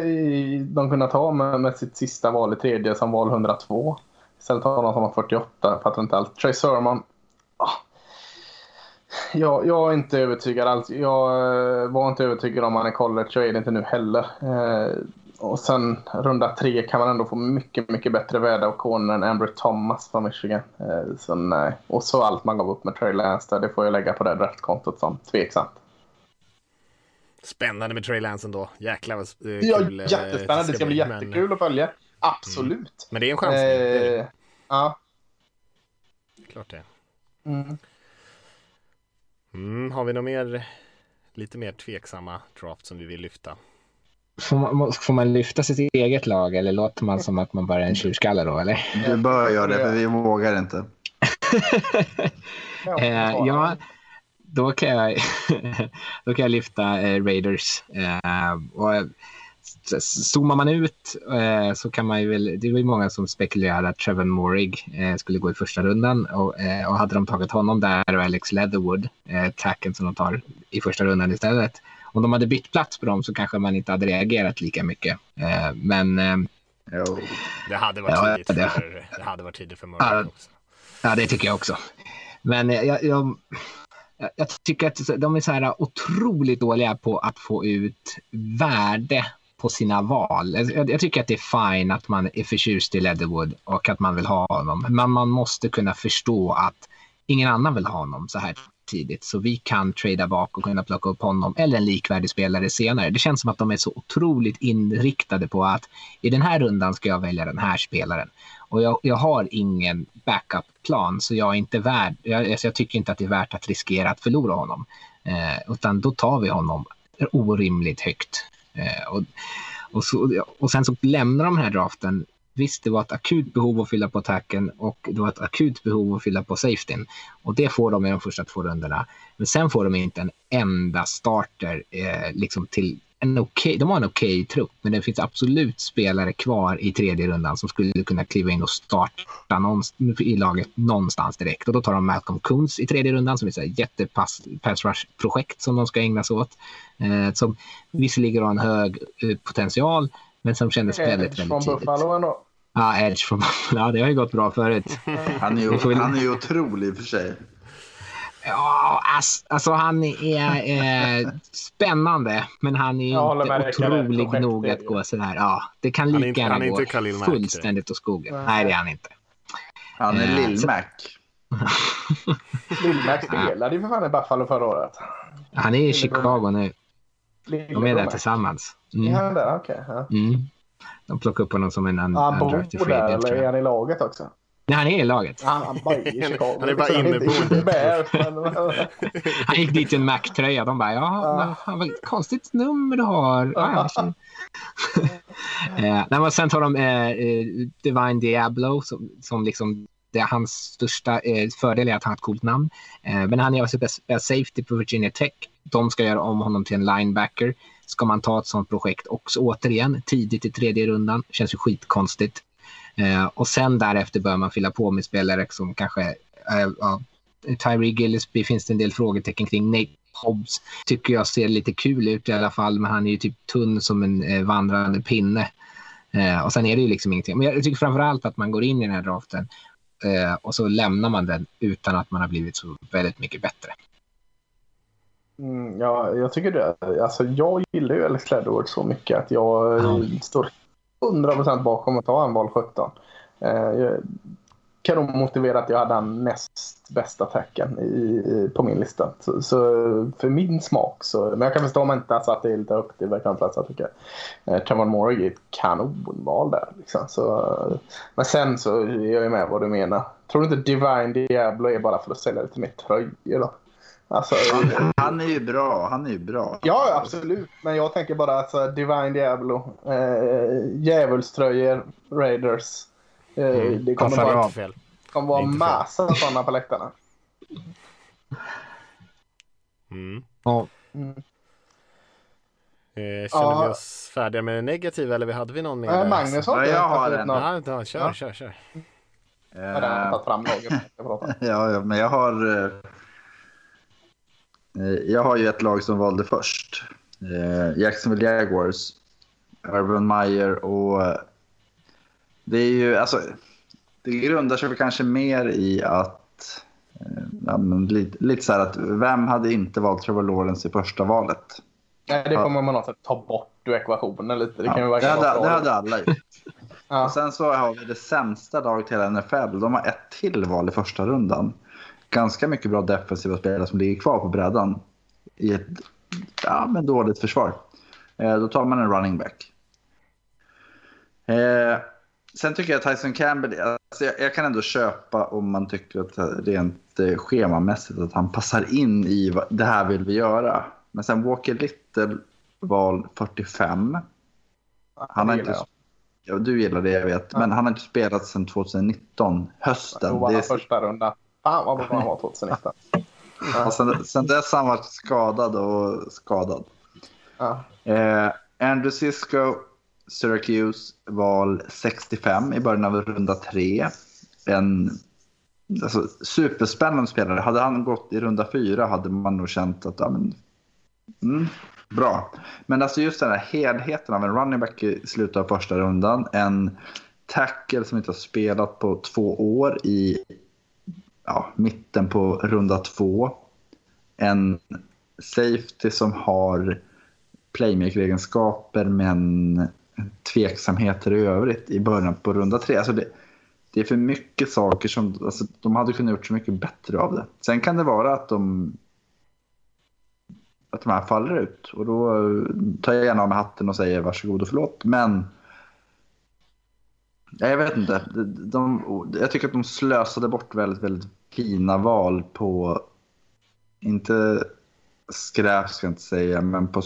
de kunna ta med, med sitt sista val i tredje som val 102. Istället har de som har 48, fattar inte allt. Trey Sermon. Jag, jag är inte övertygad alls. Jag eh, var inte övertygad om han är college och är det inte nu heller. Eh, och sen runda tre kan man ändå få mycket, mycket bättre värde av konen än Amber Thomas från Michigan. Eh, så nej. Och så allt man gav upp med Trey Lance där, det får jag lägga på det draftkontot som tveksamt. Spännande med Trey Lance ändå. Jäklar vad kul. Ja, jättespännande. Det ska bli jättekul men... att följa. Absolut. Mm. Men det är en chans. Eh, ja. Klart det. Mm. Mm, har vi något mer, lite mer tveksamma draft som vi vill lyfta? Får man, får man lyfta sitt eget lag eller låter man som att man bara är en tjurskalle då eller? Du bör göra det för vi vågar inte. eh, ja, då kan jag, då kan jag lyfta eh, Raiders. Eh, och zoomar man ut eh, så kan man ju väl, det var ju många som spekulerade att Trevor Morig eh, skulle gå i första rundan och, eh, och hade de tagit honom där och Alex Leatherwood, eh, tacken som de tar i första rundan istället om de hade bytt plats på dem så kanske man inte hade reagerat lika mycket. Eh, men eh, Jo. Det hade varit Ja, tidigt det- för, det hade varit tidigt för Ja. Murray också. Ja, det tycker jag också. Men eh, jag, jag, jag, jag tycker att de är så här otroligt dåliga på att få ut värde på sina val. Alltså, jag, jag tycker att det är fine att man är förtjust i Leatherwood och att man vill ha honom. Men man måste kunna förstå att ingen annan vill ha honom så här tidigt. Så vi kan trada bak och kunna plocka upp honom eller en likvärdig spelare senare. Det känns som att de är så otroligt inriktade på att i den här rundan ska jag välja den här spelaren. Och jag, jag har ingen backup-plan så jag är inte värd, jag, alltså jag tycker inte att det är värt att riskera att förlora honom. Eh, utan då tar vi honom orimligt högt. Eh, och, och, så, och sen så lämnar de den här draften. Visst, det var ett akut behov att fylla på attacken och det var ett akut behov att fylla på safetyn. Och det får de i de första två rundorna. Men sen får de inte en enda starter eh, liksom till en okej, de har en okej trupp, men det finns absolut spelare kvar i tredje rundan som skulle kunna kliva in och starta i laget någonstans direkt. Och då tar de Malcolm Kuntz i tredje rundan som är ett jättepass pass rush-projekt som de ska ägna sig åt. Eh, som visserligen har en hög eh, potential, men som kändes väldigt, Edge väldigt från tidigt. Buffalo ändå. Ja, Edge från Buffalo. Ja, det har ju gått bra förut. Är ju, han är ju otrolig i och för sig. Ja, alltså han är eh, spännande, men han är Jag inte otrolig Projekt nog är att det gå sådär. Ja, det kan Han är lika inte- gärna han är gå Mack, fullständigt åt skogen. Nej. Nej, det är han inte. Han är Eh, Lill-Mac. Lill-Mac spelade ju för fan i Buffalo förra året. Han är i Chicago nu. De är där tillsammans. Är Mm. han där? Okej. ja. Mm. De plockar upp honom som en un- Han bor undrafted där free eller är han i laget också? Nej, han är i laget. Han, han bara är. Han är bara inneboende. Han gick dit i en Mac-tröja. De bara, ja, fan vad konstigt nummer du har. Ja, ja, eh, nej, men sen tar de eh, eh, Divine Diablo som, som liksom det är hans största eh, fördel är att han har ett coolt namn. Eh, men han är best safety på Virginia Tech. De ska göra om honom till en linebacker. Ska man ta ett sånt projekt också återigen tidigt i tredje rundan? Känns ju skitkonstigt. Eh, och sen därefter bör man fylla på med spelare som kanske eh, ja, Tyree Gillespie finns det en del frågetecken kring. Nate Hobbs tycker jag ser lite kul ut i alla fall, men han är ju typ tunn som en eh, vandrande pinne. Eh, och sen är det ju liksom ingenting. Men jag tycker framför allt att man går in i den här draften eh, och så lämnar man den utan att man har blivit så väldigt mycket bättre. Mm, ja, jag tycker det. Alltså, jag gillar ju Alex Leatherwood så mycket att jag Ja. eh, står 100% bakom att ta en val 17. Eh, jag kan nog motivera att jag hade den näst bästa tacken i, i, på min lista. Så, så för min smak så... Men jag kan förstå om inte alltså, att det är lite högt i verkligheten. jag tycker eh, Trevor Moore är ett kanonval där. Liksom. Så, men sen så är jag ju med vad du menar. Tror du inte Divine Diablo är bara för att sälja lite mer tröjor då? Alltså, Han, han är ju bra. Han är ju bra. Ja, absolut. Men jag tänker bara att så här, Divine Diablo, eh, djävulströjor, Raiders. Eh, Mm. Det kommer vara, bra. Fel. kommer vara Inte fel. massa sådana på läktarna. Mm. Ja, Mm. Eh, känner Ja. vi oss färdiga med det negativa eller hade vi någon mer? Eh, där? Magnus har inte jag har tagit ut en. något. Ja, ja, kör, Ja. kör, kör. Jag har tagit fram prata om. Ja, ja, men jag har... eh, eh, Jag har ju ett lag som valde först. Eh, Jacksonville Jaguars. Urban Meyer och... eh, Det är ju alltså... Det grundar sig väl kanske mer i att... eh, Ja, lite, lite så här att vem hade inte valt Trevor Lawrence i första valet? Nej, det kommer man något sätt ta bort ur ekvationen lite. Det Ja, kan ju det, verka vara hade, det hade alla gjort. Ja. Och sen så har vi det sämsta laget i hela NFL. De har ett till val i första rundan. Ganska mycket bra defensiva spelare som ligger kvar på brädan i ett ja, men dåligt försvar. Eh, då tar man en running back. Eh, sen tycker jag Tyson Campbell, alltså jag, jag kan ändå köpa om man tycker att rent eh, schemamässigt att han passar in i vad, det här vill vi göra. Men sen Walker Little val 45. Han har inte, ja, du gillar det jag vet, men han har inte spelat sedan 2019, hösten. Då var han första runda. Fan vad bra han var 2019. och sen, sen dess har han varit skadad och skadad. Ja. Eh, Andrew Sisko, Syracuse, val 65 i början av runda 3. En alltså, superspännande spelare. Hade han gått i runda 4 hade man nog känt att ja, men, mm, Bra. Men alltså just den här helheten av en running back i slutet av första rundan. En tackle som inte har spelat på två år i ja, mitten på runda två. En safety som har playmaker-egenskaper men tveksamheter i övrigt i början på runda tre. Alltså det, det är för mycket saker som alltså, de hade kunnat gjort så mycket bättre av det. Sen kan det vara att de att de här faller ut och då tar jag gärna av mig hatten och säger varsågod och förlåt. Men jag vet inte. De, de, jag tycker att de slösade bort väldigt, väldigt fina val på, inte skräp ska jag inte säga, men på,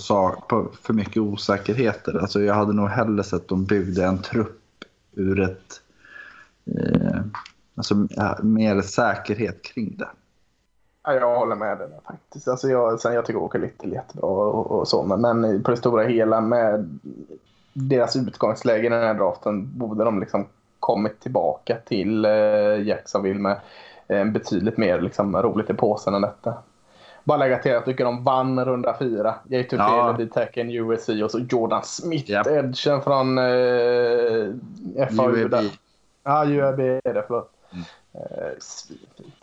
på för mycket osäkerheter. Alltså jag hade nog hellre sett att de byggde en trupp ur ett, eh, alltså mer säkerhet kring det. Ja, jag håller med dig faktiskt. Alltså jag, sen jag tycker Åke Little jättebra och, och så, men, men på det stora hela med deras utgångsläge i den här draften borde de liksom kommit tillbaka till eh, Jacksonville med betydligt mer liksom, roligt i påsen än detta. Bara lägga till att jag tycker de vann runda fyra. Jay Tufele, ja. D-Tacken, USC och så Jordan Smith, yep. edgen från eh, FAU. UAB. Ja, UAB är det, förlåt. Mm. Eh.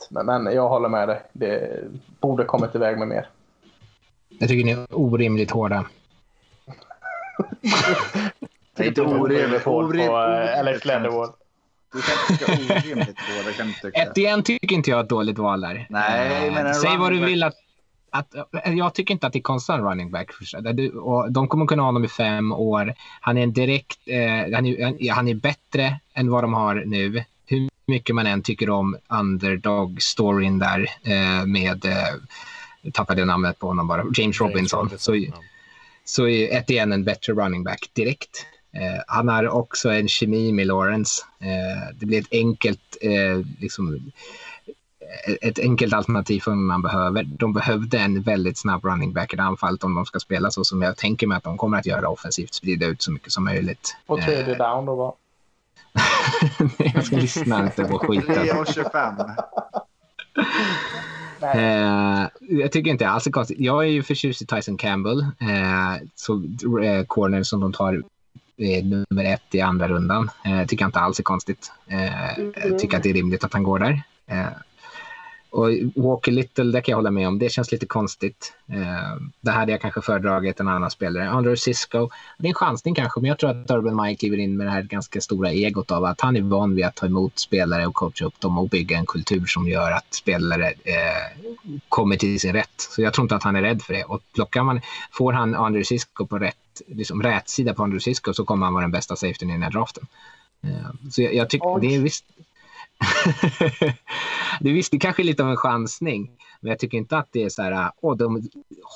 Men, men jag håller med dig. Det borde kommit iväg med mer. Jag tycker ni är orimligt hårda. det är inte orimligt hårt på uh, Alex Leatherwood. Du kan tycka orimligt kan tycka. Etienne tycker inte jag är ett dåligt val där. Nej, men Säg vad du vill att att, jag tycker inte att det är konstant running back. Och de kommer kunna ha honom i fem år. Han är en direkt, eh, han, är, han är bättre än vad de har nu. Hur mycket man än tycker om underdog-storyn där eh, med, eh, tappade namnet på honom bara, James Robinson. James så, så är Etienne en bättre running back direkt. Eh, han har också en kemi med Lawrence. Eh, det blir ett enkelt eh, liksom, ett enkelt alternativ för man behöver. De behövde en väldigt snabb running back i anfallet om de ska spela så som jag tänker mig att de kommer att göra offensivt, sprida ut så mycket som möjligt. Och tredje down då va? jag ska lyssna inte på skiten. 3 och 25. Eh, jag tycker inte alls det är konstigt. Jag är ju förtjust i Tyson Campbell, eh, så, eh, corner som de tar eh, nummer ett i andra rundan. Eh, tycker jag inte alls är konstigt. Eh, mm. tycker att det är rimligt att han går där. Och Walker Little, det kan jag hålla med om. Det känns lite konstigt. Eh, det hade jag kanske föredragit en annan spelare. Andrew Cisco, det är en chansning kanske, men jag tror att Urban Mike kliver in med det här ganska stora egot av att han är van vid att ta emot spelare och coacha upp dem och bygga en kultur som gör att spelare eh, kommer till sin rätt. Så jag tror inte att han är rädd för det. Och plockar man, får han Andrew Cisco på rätt, liksom rätt sida på Andrew Cisco så kommer han vara den bästa safetyn i den här draften. Eh, så jag, jag tycker det är visst det visst, det kanske är lite av en chansning. Men jag tycker inte att det är så här, åh, de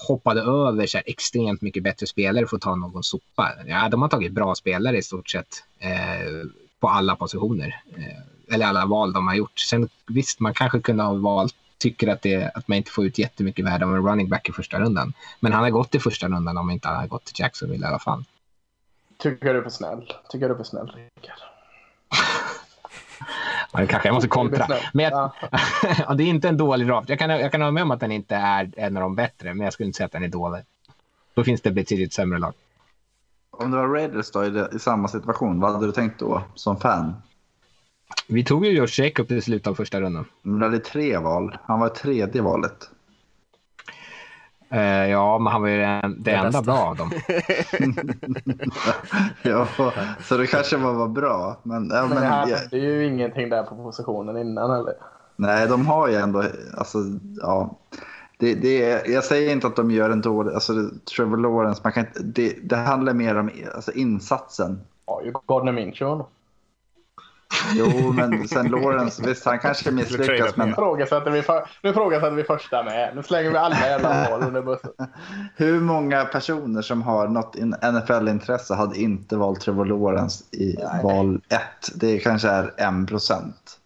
hoppade över så här extremt mycket bättre spelare för att ta någon sopa. Ja, de har tagit bra spelare i stort sett eh, på alla positioner. Eh, eller alla val de har gjort. Sen visst, man kanske kunde ha valt tycker att, det, att man inte får ut jättemycket värde av en running back i första rundan. Men han har gått i första rundan om inte han har gått till Jacksonville i alla fall. Tycker du är för snäll. Tycker du är för snäll, Rickard. Ja, kanske jag måste kontra. Men jag, ja. det är inte en dålig draft. Jag kan, jag kan hålla med om att den inte är en av de bättre, men jag skulle inte säga att den är dålig. Då finns det betydligt sämre lag. Om det var Raiders då, i, det, i samma situation, vad hade du tänkt då som fan? Vi tog ju Josh Jacob i slutet av första rundan. Men du hade tre val. Han var tredje valet. Uh, ja, men han var ju det, det enda bra av dem. ja, så det kanske var, var bra. Men, ja, men, men han ja. ju ingenting där på positionen innan eller? Nej, de har ju ändå, alltså, ja. Det, det, jag säger inte att de gör en dålig, alltså Trevor Lawrence, man kan inte, det, det handlar mer om alltså, insatsen. Ja, ju Gardner Minshew. Jo, men sen Lawrence, visst han kanske misslyckas. Men... Nu ifrågasätter vi, för, nu vi första med. Nu slänger vi alla jävla mål under bussen. Hur många personer som har något NFL-intresse hade inte valt Trevor Lawrence i Nej. val 1? Det kanske är 1 procent.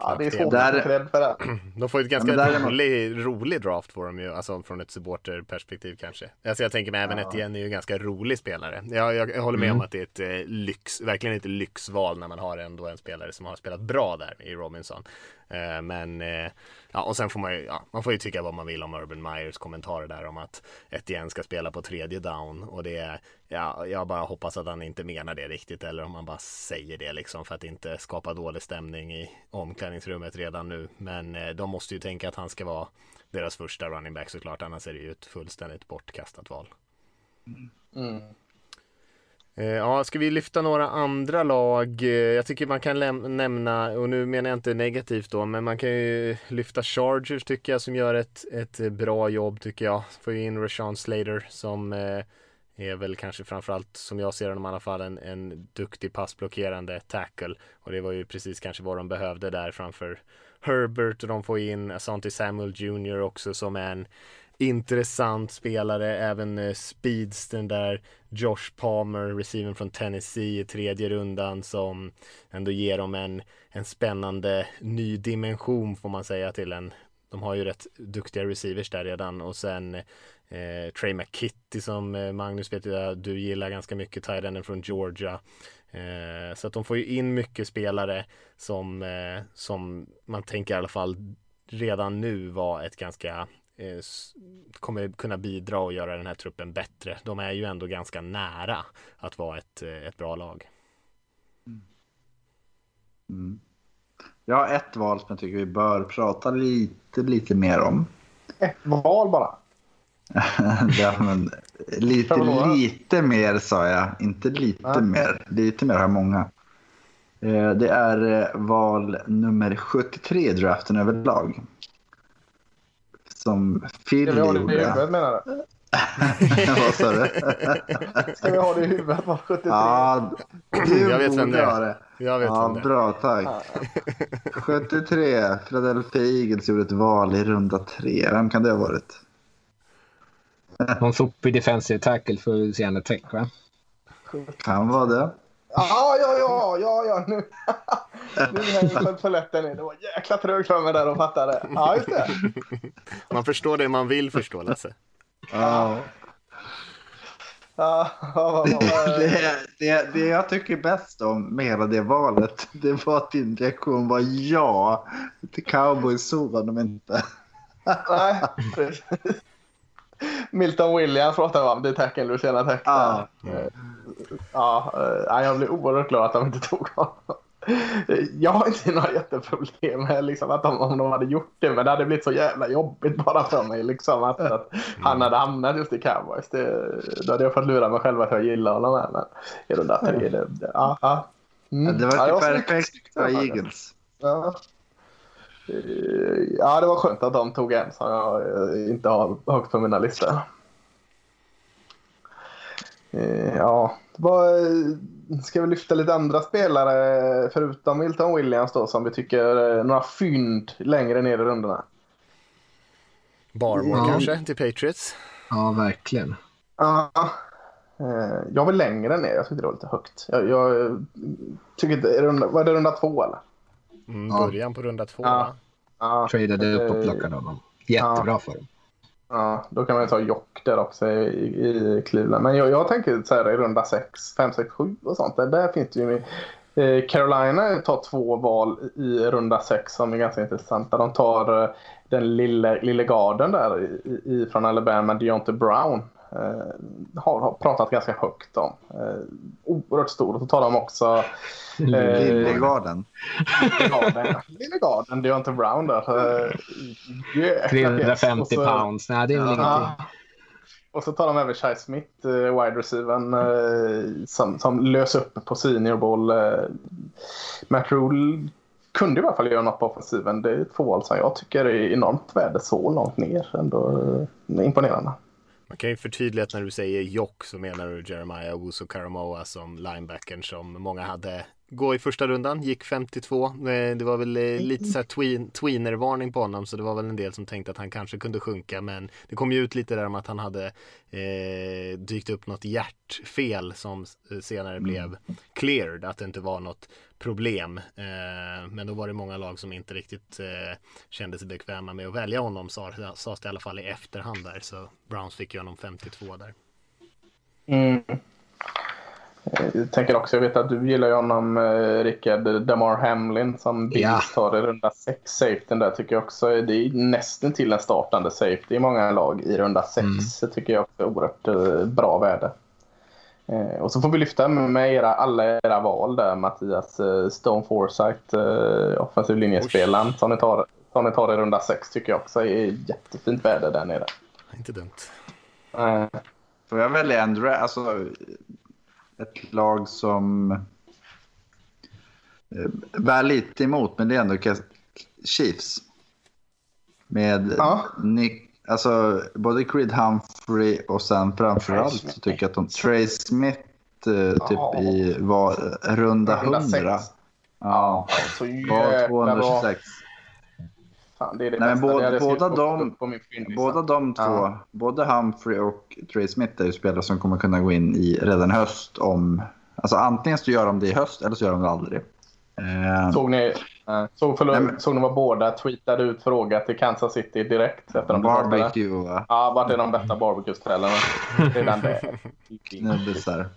Ja, det är svårt där... att cred för det. De får ju ett ganska ja, rolig, rolig draft får de ju, alltså från ett supporterperspektiv kanske. Alltså jag tänker mig även ja. Etienne är ju en ganska rolig spelare. Jag, jag, jag håller med mm. om att det är ett eh, lyx, verkligen ett lyxval när man har ändå en spelare som har spelat bra där i Robinson. Eh, men eh, ja, och sen får man ju, ja, man får ju tycka vad man vill om Urban Meyers kommentarer där om att Etienne ska spela på tredje down och det är, ja, jag bara hoppas att han inte menar det riktigt eller om han bara säger det liksom för att inte skapa dålig stämning i omklädningsrummet redan nu. Men eh, de måste ju tänka att han ska vara deras första running back såklart, annars är det ju ett fullständigt bortkastat val. Mm. Eh, ja, ska vi lyfta några andra lag? Eh, jag tycker man kan nämna, och nu menar jag inte negativt då, men man kan ju lyfta Chargers tycker jag som gör ett, ett bra jobb tycker jag. Får ju in Rashawn Slater som eh, är väl kanske framförallt som jag ser honom i alla fall en, en duktig passblockerande tackle. Och det var ju precis kanske vad de behövde där framför Herbert och de får in Asante Samuel Jr också som är en intressant spelare, även eh, speeds speedsten där Josh Palmer, receiven från Tennessee i tredje rundan som ändå ger dem en, en spännande ny dimension får man säga till en. De har ju rätt duktiga receivers där redan och sen eh, Trey McKitty som eh, Magnus vet jag eh, du gillar ganska mycket, tight från Georgia. Eh, så att de får ju in mycket spelare som, eh, som man tänker i alla fall redan nu var ett ganska eh, kommer kunna bidra och göra den här truppen bättre. De är ju ändå ganska nära att vara ett, eh, ett bra lag. Mm. Jag har ett val som jag tycker vi bör prata lite, lite mer om. Ett val bara. ja, men, lite, lite mer sa jag, inte lite Ja. mer. Lite mer har många. Eh, Det är val nummer 73 i draften överlag. Som Phil Ska vi ha det i huvudet menar du? Vad sa du? Ska vi ha det i huvudet? Var 73? Ja, du Jag vet vem det är. det. Jag vet Ja, vem det är. bra tack. 73, Philadelphia Eagles gjorde ett val i runda tre. Vem kan det ha varit? Någon sopig defensive tackle för utseende tech va? Kan vara det. Ja, ja, ja, ja, ja, nu. nu hänger polletten i. Det var jäkla trögt för mig där att fatta det. Ja, just det. Man förstår det man vill förstå Lasse. Ja. Ja, vad- vad- vad- Det, det, det jag tycker bäst om med hela det valet, det var att din reaktion var ja. Till cowboys såg de inte. Nej, precis. Milton Williams pratar vi om. Det är tacken, Luciana Tack. Ja. Ja, eh, ja, jag blev oerhört glad att de inte tog honom. Jag har inte några jätteproblem med liksom, att de, om de hade gjort det, men det hade blivit så jävla jobbigt bara för mig. Liksom, att, att han hade hamnat just i Cowboys. Det, då hade jag fått lura mig själv att jag gillar honom. Här, men i där tre, det, det, ja, ja. Mm. Det var ja, ju snyggt. perfekt för Eagles. Ja. Ja, det var skönt att de tog en som jag eh, inte har högt på mina listor. Eh, Ja, vad, eh, ska vi lyfta lite andra spelare förutom Milton Williams då som vi tycker några fynd längre ner i rundorna? Barmore Ja. kanske till Patriots. Ja, verkligen. Ja, jag vill längre ner. Jag tyckte det var lite högt. Jag, jag tycker inte, är det runda, var det runda två eller? Mm, Ja. början på runda två. Ja. va? Ja, Tradade upp och plockade honom. Jättebra för dem. Ja, då kan man ju ta Jock där också i, i Cleveland. Men jag, jag tänker så här i runda 6, 5, 6, 7 och sånt. Där, där finns det ju... Eh, Carolina tar två val i runda 6 som är ganska intressanta. De tar eh, den lille, lille garden där i, i, från Alabama, Deontay Brown. Eh, har, pratat ganska högt om. Eh, oerhört stor. Och så tar de också... Eh, Lillegarden. Lillegarden, Lille Garden, Deontay Brown där. Pjäs. 350 Och så- pounds. Nej, det är väl Ja. ingenting. Och så tar de även Shai Smith, eh, wide receivern, som, som lös upp på senior ball. Eh, Matt Rule kunde i alla fall göra något på offensiven. Det är ett val som jag tycker är enormt värde så långt ner. Ändå imponerande. Man kan ju förtydliga att när du säger Jock så menar du Jeremiah Owusu Karamoa som linebacken som många hade gå i första rundan, gick 52. Eh, Det var väl eh, lite så här tween, tweener-varning på honom så det var väl en del som tänkte att han kanske kunde sjunka men det kom ju ut lite där om att han hade eh, dykt upp något hjärtfel som s- senare blev cleared, att det inte var något problem. Eh, men då var det många lag som inte riktigt eh, kände sig bekväma med att välja honom sa- sades det i alla fall i efterhand där så Browns fick ju honom 52 där. Mm. Jag tänker också, jag vet att du gillar ju honom eh, Rickard, Damar Hamlin som Bills Ja. tar i runda 6. Safetyn där tycker jag också, det är nästan till en startande safety i många lag i runda 6. Mm. Det tycker jag också är oerhört eh, bra värde. Eh, och så får vi lyfta med era, alla era val där Mattias. Eh, Stone Forsyth, eh, offensiv linjespelaren som ni, tar, som ni tar i runda 6 tycker jag också är jättefint värde där nere. Inte dumt. Eh, Får jag välja en alltså ett lag som eh, bär lite emot, men det är ändå Chiefs. Med Ja. Nick, alltså både Creed Humphrey och sen framförallt tycker jag att de, Trey Smith eh, typ Ja. i var, runda Runda 100. sex. Ja, så var jävla bra. 226. Fan, det är det Nej, men bästa. båda- Det hade jag skrivit båda de-. Båda de två, Ja. både Humphrey och Trey Smith är ju spelare som kommer kunna gå in i redan höst om... Alltså antingen så gör de det i höst eller så gör de det aldrig. Eh, Såg ni, eh, såg, förlåt, Nej, men- såg ni vad båda tweetade ut fråga till Kansas City direkt efter de barbecue va? Ja, vart är de bästa barbecue-ställena? Redan det. Knubbisar.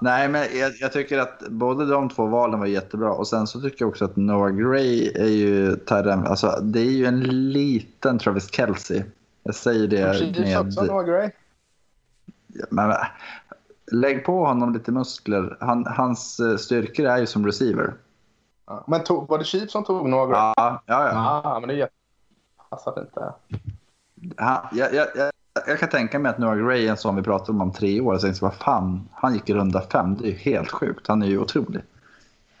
Nej, men jag, jag tycker att både de två valen var jättebra. Och sen så tycker jag också att Noah Gray är ju Tyrell. Alltså, det är ju en liten Travis Kelce. Jag säger det också, med... Noah Gray. Men, men, lägg på honom lite muskler. Han, hans eh, styrkor är ju som receiver. Men tog, var det Chiefs som tog Noah Gray? Ja, ja, ja. Ah, men det passar där. Han, jag, jag, jag, kan tänka mig att Noah Gray en sån vi pratar om om tre år. Jag tänkte, vad fan, han gick i runda fem. Det är ju helt sjukt. Han är ju otrolig.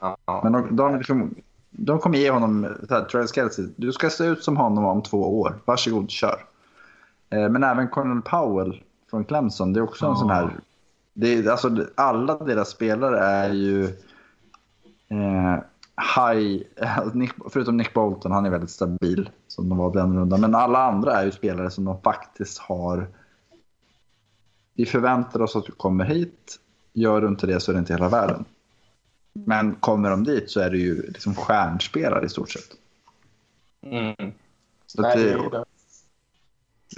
Ja. Men de, de, liksom, de kommer ge honom, så här, Travis Kelce, du ska se ut som honom om två år. Varsågod, kör. Eh, men även Cornel Powell från Clemson, det är också en sån här... Det är, alltså, alla deras spelare är ju eh, high, förutom Nick Bolton, han är väldigt stabil som de var den rundan. Men alla andra är ju spelare som de faktiskt har... Vi förväntar oss att du kommer hit. Gör du inte det så är det inte hela världen. Men kommer de dit så är det ju liksom stjärnspelare i stort sett. Mm. Så Nej, det är det.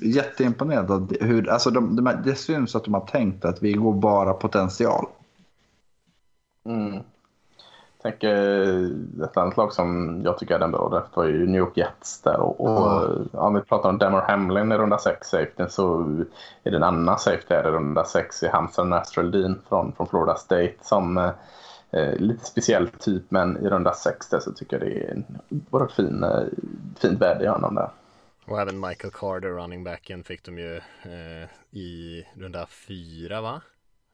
jätteimponerad av hur, alltså de, de, det syns att de har tänkt att vi går bara potential. Mm. Tänker ett annat lag som jag tycker är den bra draft var ju New York Jets där. Och, och ja, om vi pratar om Damar Hamlin i runda 6 safety så är det en annan safety här i runda 6 i Hamson Natural Dean från, från Florida State som eh, eh, lite speciell typ men i runda 6 där så tycker jag det är en oerhört fin, eh, fint värde i honom där. Och även Michael Carter, running backen, fick de ju eh, i runda fyra va?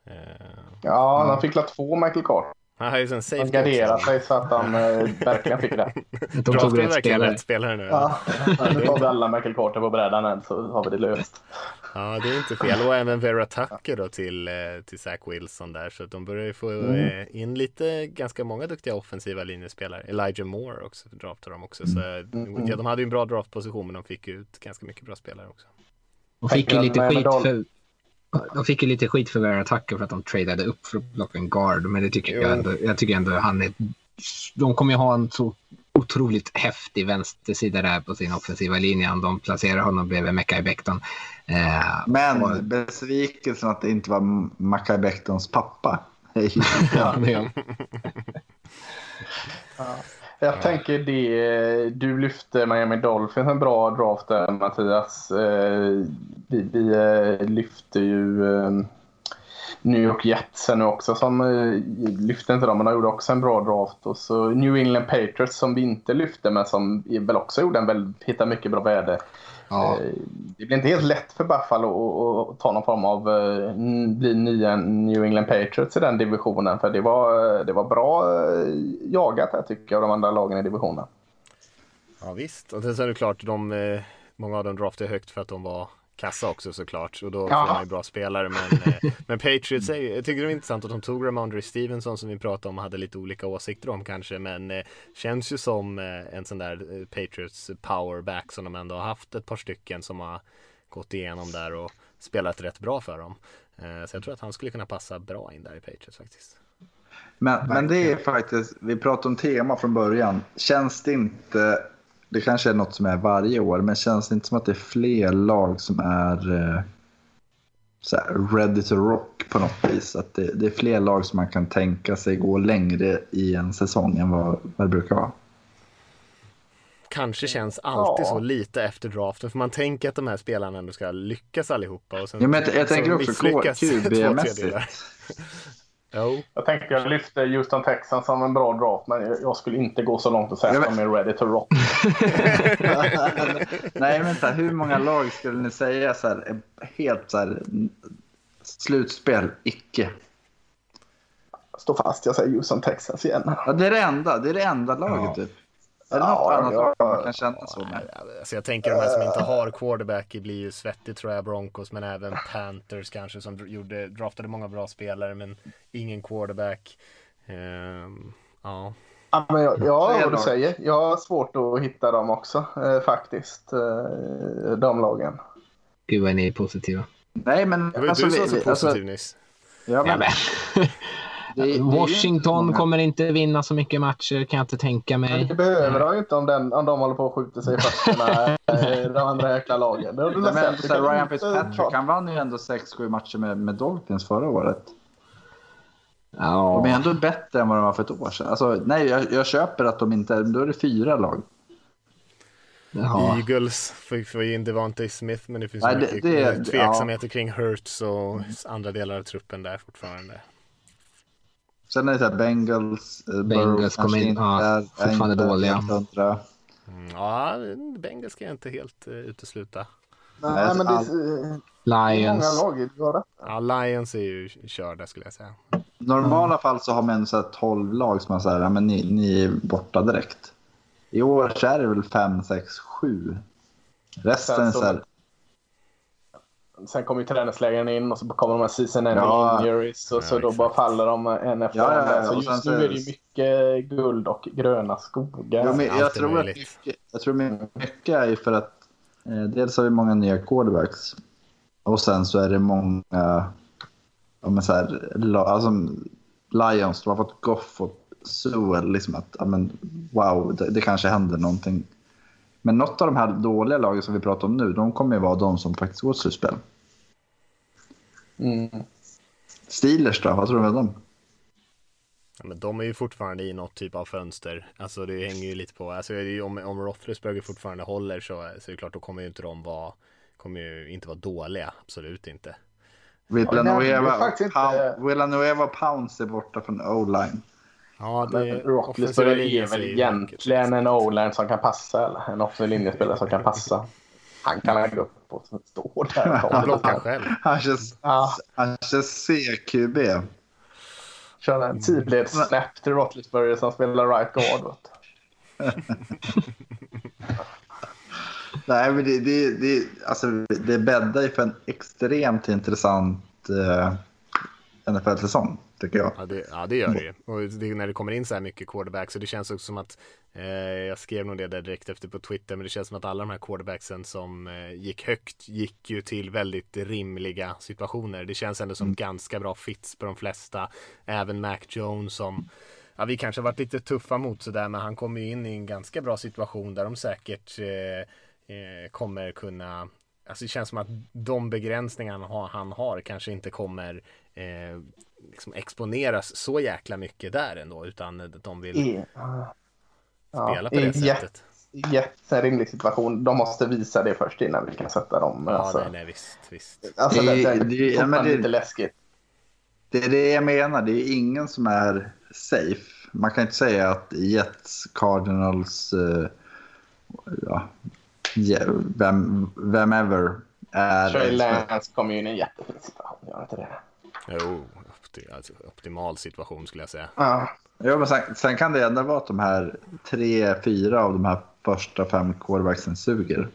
Eh, Ja, han fick la två Michael Carter. Han har ju Han safety garderade också. sig så att han eh, verkligen fick det. De tog rätt verkligen spelare. rätt spelare nu. Ja, nu tar vi alla Michael Carter på brädan än så har vi det löst. Ja, det är inte fel. Och även Vera Tucker då till, eh, till Zach Wilson där. Så de börjar ju få eh, in lite, ganska många duktiga offensiva linjespelare. Elijah Moore också draftar de också. Så eh, ja, de hade ju en bra draftposition men de fick ut ganska mycket bra spelare också. De fick ju lite skit för... De fick ju lite skit för Vera Tucker för att de tradade upp för att plocka en guard. Men det tycker jag ändå, jag tycker ändå han är... De kommer ju ha en så otroligt häftig vänstersida där på sin offensiva linje om de placerar honom bredvid Mekhi Becton. Eh, och- Men besvikelsen att det inte var Mackay Becktons pappa. ju- ja, Jag tänker det, du lyfte Miami Dolphins en bra draft där Mattias. Eh, Vi, vi eh, lyfte ju eh, New York Jets nu också som lyfte inte dem men de gjorde också en bra draft. Och så New England Patriots som vi inte lyfte men som väl också gjorde en väldigt, hittade mycket bra värde. Ja. Eh, Det blir inte helt lätt för Buffalo att- ta någon form av eh, bli nya New England Patriots i den divisionen. För det var, det var bra eh, jagat här tycker jag av de andra lagen i divisionen. Ja visst, och sen så är det klart, de, eh, många av dem draftade högt för att de var kassa också såklart. Och då får man ju bra spelare. Men, eh, men Patriots, är, jag tycker det är intressant att de tog Ramondre Stevenson som vi pratade om och hade lite olika åsikter om kanske. Men eh, känns ju som eh, en sån där Patriots powerback som de ändå har haft ett par stycken som har gått igenom där och spelat rätt bra för dem. Så jag tror att han skulle kunna passa bra in där i Patriots faktiskt. Men, men det är faktiskt, vi pratade om tema från början. Känns det inte, det kanske är något som är varje år, men känns det inte som att det är fler lag som är eh, så här, ready to rock på något vis. Att det, det är fler lag som man kan tänka sig gå längre i en säsong än vad, vad det brukar vara. Kanske känns alltid Ja. så lite efter draften för man tänker att de här spelarna ändå ska lyckas allihopa. Och sen, Ja, men jag, jag så tänker också. QB-mässigt. Jo, Jag tänkte jag lyfte Houston Texans som en bra draft, men jag- jag skulle inte gå så långt och säga Ja, att de är ready to rock. Nej, men vänta. Hur många lag skulle ni säga så här, är helt så här, slutspel, icke? Stå fast, jag säger Houston Texans igen. Ja, det är det enda. Det är det enda laget typ. Är det något Ja, annat ja. man kan känna så med? alltså jag tänker de här som inte har quarterback blir ju svettigt tror jag, Broncos, men även Panthers kanske som gjorde, draftade många bra spelare men ingen quarterback. Ehm, ja. Ja, men jag, jag vad du säger. Jag har svårt att hitta dem också, eh, faktiskt. Eh, de lagen. Gud vad ni är positiva. Nej, men... Det var ju alltså, du som var vi- så alltså, positiv nyss. ja, men. Det, det Washington inte många- kommer inte vinna så mycket matcher kan jag inte tänka Men mig. det behöver de ju inte om, den, om de håller på att skjuta sig i fötterna, eh, de andra jäkla lagen. Det men, sett. så Det Ryan Fitzpatrick, han vann ju ändå 6-7 matcher med, med Dolphins förra året. Ja. De är ändå bättre än vad de var för ett år sedan. Alltså, nej, jag, jag köper att de inte är... Då är det fyra lag. Ja. Eagles fick få in Devontae Smith men det finns Nej, så det- mycket det- tveksamheter kring Hurts och andra delar av truppen där fortfarande. Sen är det så här Bengals. eh, Bengals kommer in- ja, fortfarande dåliga. Mm, ja, Bengals ska jag inte helt uh, utesluta. Nej, men det är eh, Lions. många lag det. Ja, Lions är ju körda skulle jag säga. Normala fall så har man så här 12 lag som man säger, ja, men ni, ni är borta direkt. I år så är det väl 5, 6, 7. Resten är så här, Sen kommer ju träningslägren in och så kommer de här season ending Ja. injuries och så Ja, då exakt. bara faller de en efter Ja, ja, Så just nu är det ju mycket guld och gröna skogar. Ja, men jag, tror att mycket, jag tror mycket är för att eh, dels har vi många nya quarterbacks och sen så är det många men så här, alltså, Lions, de har fått Goff och Sewell. Liksom att, men, wow, det, det kanske händer någonting. Men något av de här dåliga lagen som vi pratar om nu, de kommer ju vara de som faktiskt går till slutspel. Mm. Steelers då, vad tror du om dem? Ja, men de är ju fortfarande i något typ av fönster. Alltså det hänger ju lite på. Alltså om, om Roethlisberger fortfarande håller så, så är det klart då kommer ju inte de vara kommer ju inte vara dåliga. Absolut inte. Villanueva, Pound, Villanueva Pounds är borta från O-line. Ja, det linjen är väl egentligen en o-line som kan passa, eller en offensiv linjespelare som kan passa. Han kan gå upp och stå där. och ta själv. Han kör, Ja, han kör CQB. kör en tidleds snap till Roethlisberger som spelar right guard. Nej, men det, det, det, alltså, det bäddar ju för en extremt intressant eh, NFL-säsong, tycker jag. Ja det, ja, det gör det ju. Och det, när det kommer in så här mycket quarterbacks. Så det känns också som att, eh, jag skrev nog det där direkt efter på Twitter, men det känns som att alla de här quarterbacksen som eh, gick högt gick ju till väldigt rimliga situationer. Det känns ändå som ganska bra fits på de flesta. Även Mac Jones som, ja vi kanske har varit lite tuffa mot sådär, men han kommer ju in i en ganska bra situation där de säkert eh, eh, kommer kunna Alltså det känns som att de begränsningar han har, han har kanske inte kommer eh, liksom exponeras så jäkla mycket där ändå utan de vill I- spela på det en sättet. jätte- Jätterimlig situation. De måste visa det först innan vi kan sätta dem. Ja, alltså, nej, nej, visst, visst. alltså, det, Det- det, det- det är ja, men det- lite läskigt. Det är det jag menar. Det är ingen som är safe. Man kan inte säga att Jets, Cardinals, eh, ja, ja, vem, vem är... Trey Lance kommer ju in i en jättefin situation. Gör inte det? Jo, opti- alltså, optimal situation skulle jag säga. Ja. Ja, men sen, sen kan det ändå vara att de här tre, fyra av de här första fem quarterbacksen suger.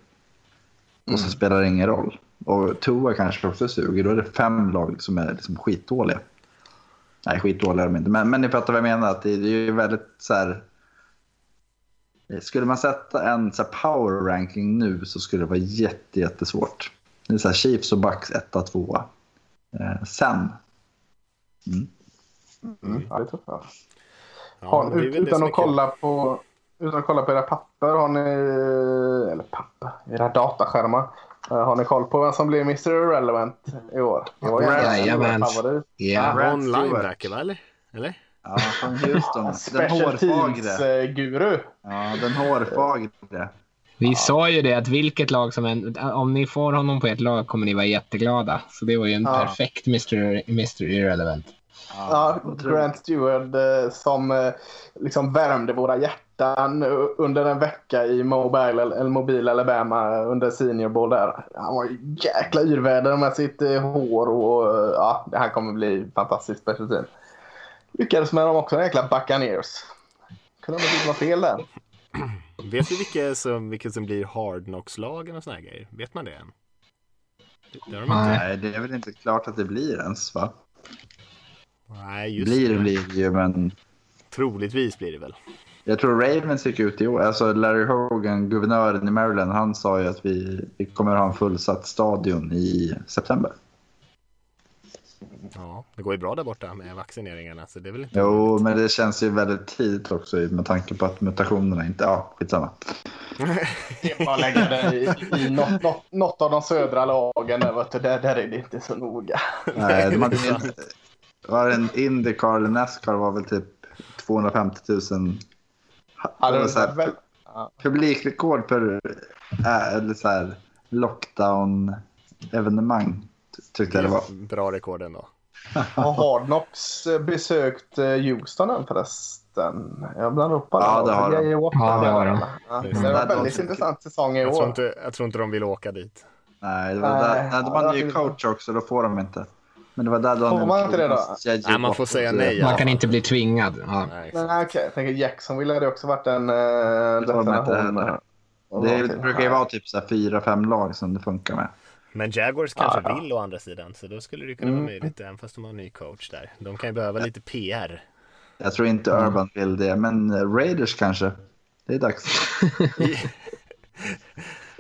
Och så spelar det ingen roll. Och Tua kanske också suger. Då är det fem lag som är liksom skitdåliga. Nej, skitdåliga är de inte. Men, men ni fattar vad jag menar. Att det, det är ju väldigt så här... Skulle man sätta en så här, power ranking nu så skulle det vara jätte, jättesvårt. Det är så här, Chiefs och Bucks 1 2 eh, Sen. Mm. Ja, det tror jag. Ja, Har, det utan, att kolla på, utan att kolla på era papper har ni, eller papper, era dataskärmar. Eh, Har ni koll på vem som blir Mr Irrelevant i år? Jajamän. Ja. Stewart. linebacker va eller? Eller? Ja, från Houston. Den hårfagre. teams-guru. Ja, den hårfagre. Vi sa ju det att vilket lag som än, om ni får honom på ett lag kommer ni vara jätteglada. Så det var ju en Ja. perfekt Mr. Mr. Irrelevant. Ja, Grant Stewart eh, som eh, liksom värmde våra hjärtan eh, under en vecka i Mobile, eller Mobile Alabama under Senior Bowl där. Han var ju jäkla yrväder med sitt hår och ja, det här kommer bli fantastiskt special team. Lyckades med dem också, den jäkla Buccaneers. Kunde de inte vara fel där? Vet vi vilka som, vilka som blir hard knocks-lagen och såna här grejer? Vet man det än? Det det de. Nej, det är väl inte klart att det blir ens va? Nej, just Blir det. blir ju, men Troligtvis blir det väl. jag tror Ravens gick ut i år. Alltså Larry Hogan, guvernören i Maryland, han sa ju att vi, vi kommer ha en fullsatt stadion i september. Ja, det går ju bra där borta med vaccineringarna så det är väl inte Jo, men det känns ju väldigt tidigt också med tanke på att mutationerna inte... Ja, skitsamma. Det är bara att lägga det i, i något, något, något av de södra lagen. Där, där, är det inte så noga. Nej, inte, var en Indycar eller Nascar var väl typ 250 000 Hade det var de så här, väl- publikrekord per äh, eller så här, lockdown-evenemang. Tyckte jag det var. Bra rekord ändå. Har Hard Knocks eh, besökt eh, Houston än förresten? Jag blandar upp alla. Ja, det har de. Ja, det har de. Ja, det var en väldigt intressant säsong i Jag tror, år. inte, jag tror inte de vill åka dit. Nej, det var Nej, där, nej, de har ja, en ny det- coach också, då får de inte. Men det var där Daniel Får man inte det då? Nej, man får säga nej. Man kan inte bli tvingad. Ja. Nej, Nej, okej. Jag tänker Jacksonville hade också varit en uh, Det får de inte heller. Det brukar ju vara typ så här fyra, fem lag som det funkar med. Men Jaguars kanske Ja, ja. vill å andra sidan så då skulle det kunna Mm. vara möjligt även fast de har en ny coach där. De kan ju behöva lite PR. Jag tror inte Urban vill det, men Raiders kanske. Det är dags.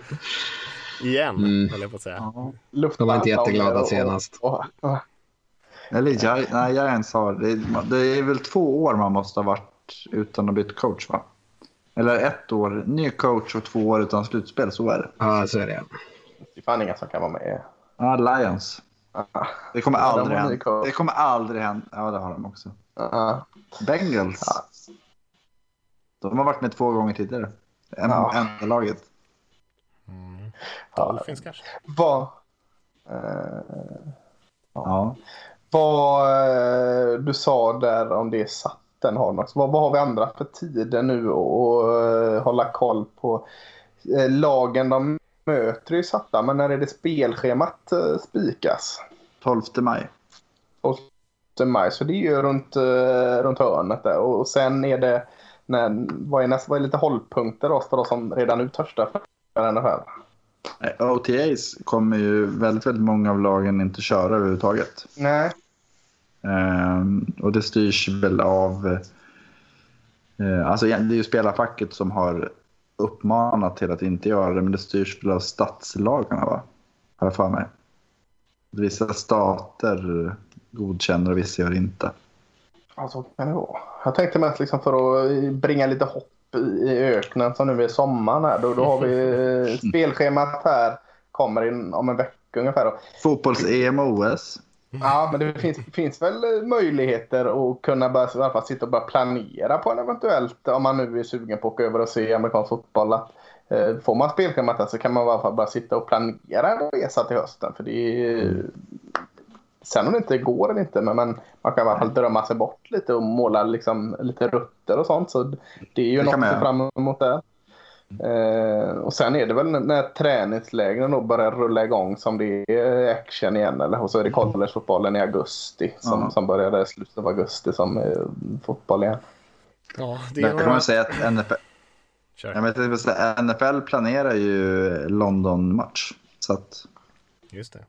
Igen, Mm. höll jag på att säga. Lufta De var inte jätteglada och- senast. och- och- Eller Gi- nej, Giants har... Det är, det är väl två år man måste ha varit utan att byta coach, va? Eller ett år, ny coach och två år utan slutspel, så är det. ja, så är det. Det är fan inga som kan vara med. Ja, Lions. Ja. Det kommer Ja, aldrig hända. Det kommer aldrig hända. Ja, det har de också. Ja. Bengals. Ja. De har varit med två gånger tidigare. En, Ja. Enda laget. Dolphins kanske. Vad... eh, Ja. Vad eh, du sa där om det satt den har något. Vad, vad har vi andra för tider nu och eh, hålla koll på? Eh, lagen de möter är ju satta, men när är det spelschemat eh, spikas? 12 maj. 12 maj, så det är ju runt, runt hörnet där. Och, och sen är det, när, vad, är nästa, vad är lite hållpunkter då för de som redan nu törstar NFL? Nej, OTAs kommer ju väldigt, väldigt många av lagen inte köra överhuvudtaget. Nej. Ehm, och det styrs väl av... Eh, alltså det är ju spelarfacket som har uppmanat till att inte göra det, men det styrs väl av stadslagarna, va? Har jag för mig. Vissa stater godkänner och vissa gör inte. Ja, så kan det vara. Jag tänkte mest liksom för att bringa lite hopp i, öknen som nu är sommaren här. Då, då har vi spelschemat här. Kommer in om en vecka ungefär. Fotbolls-EM och OS. Ja, men det finns, finns väl möjligheter att kunna börja, i alla fall sitta och börja planera på en eventuellt, om man nu är sugen på att åka över och se amerikansk fotboll. Att, eh, får man spelschemat så kan man i alla fall bara sitta och planera en resa till hösten. För det är, Sen om det inte går eller inte, men, men man kan i alla fall drömma sig bort lite och måla liksom, lite rutter och sånt. Så det är ju Det något kan att se fram emot där. Eh, och sen är det väl när- träningslägren då börjar rulla igång som det är action igen. Eller, och så är det collegefotbollen i augusti som, Ja. som börjar där i slutet av augusti som är fotboll igen. Ja, det Där är kan några... man säga att NFL, Kör. jag vet, inte, säga, NFL planerar ju London-match. Så att, Just det.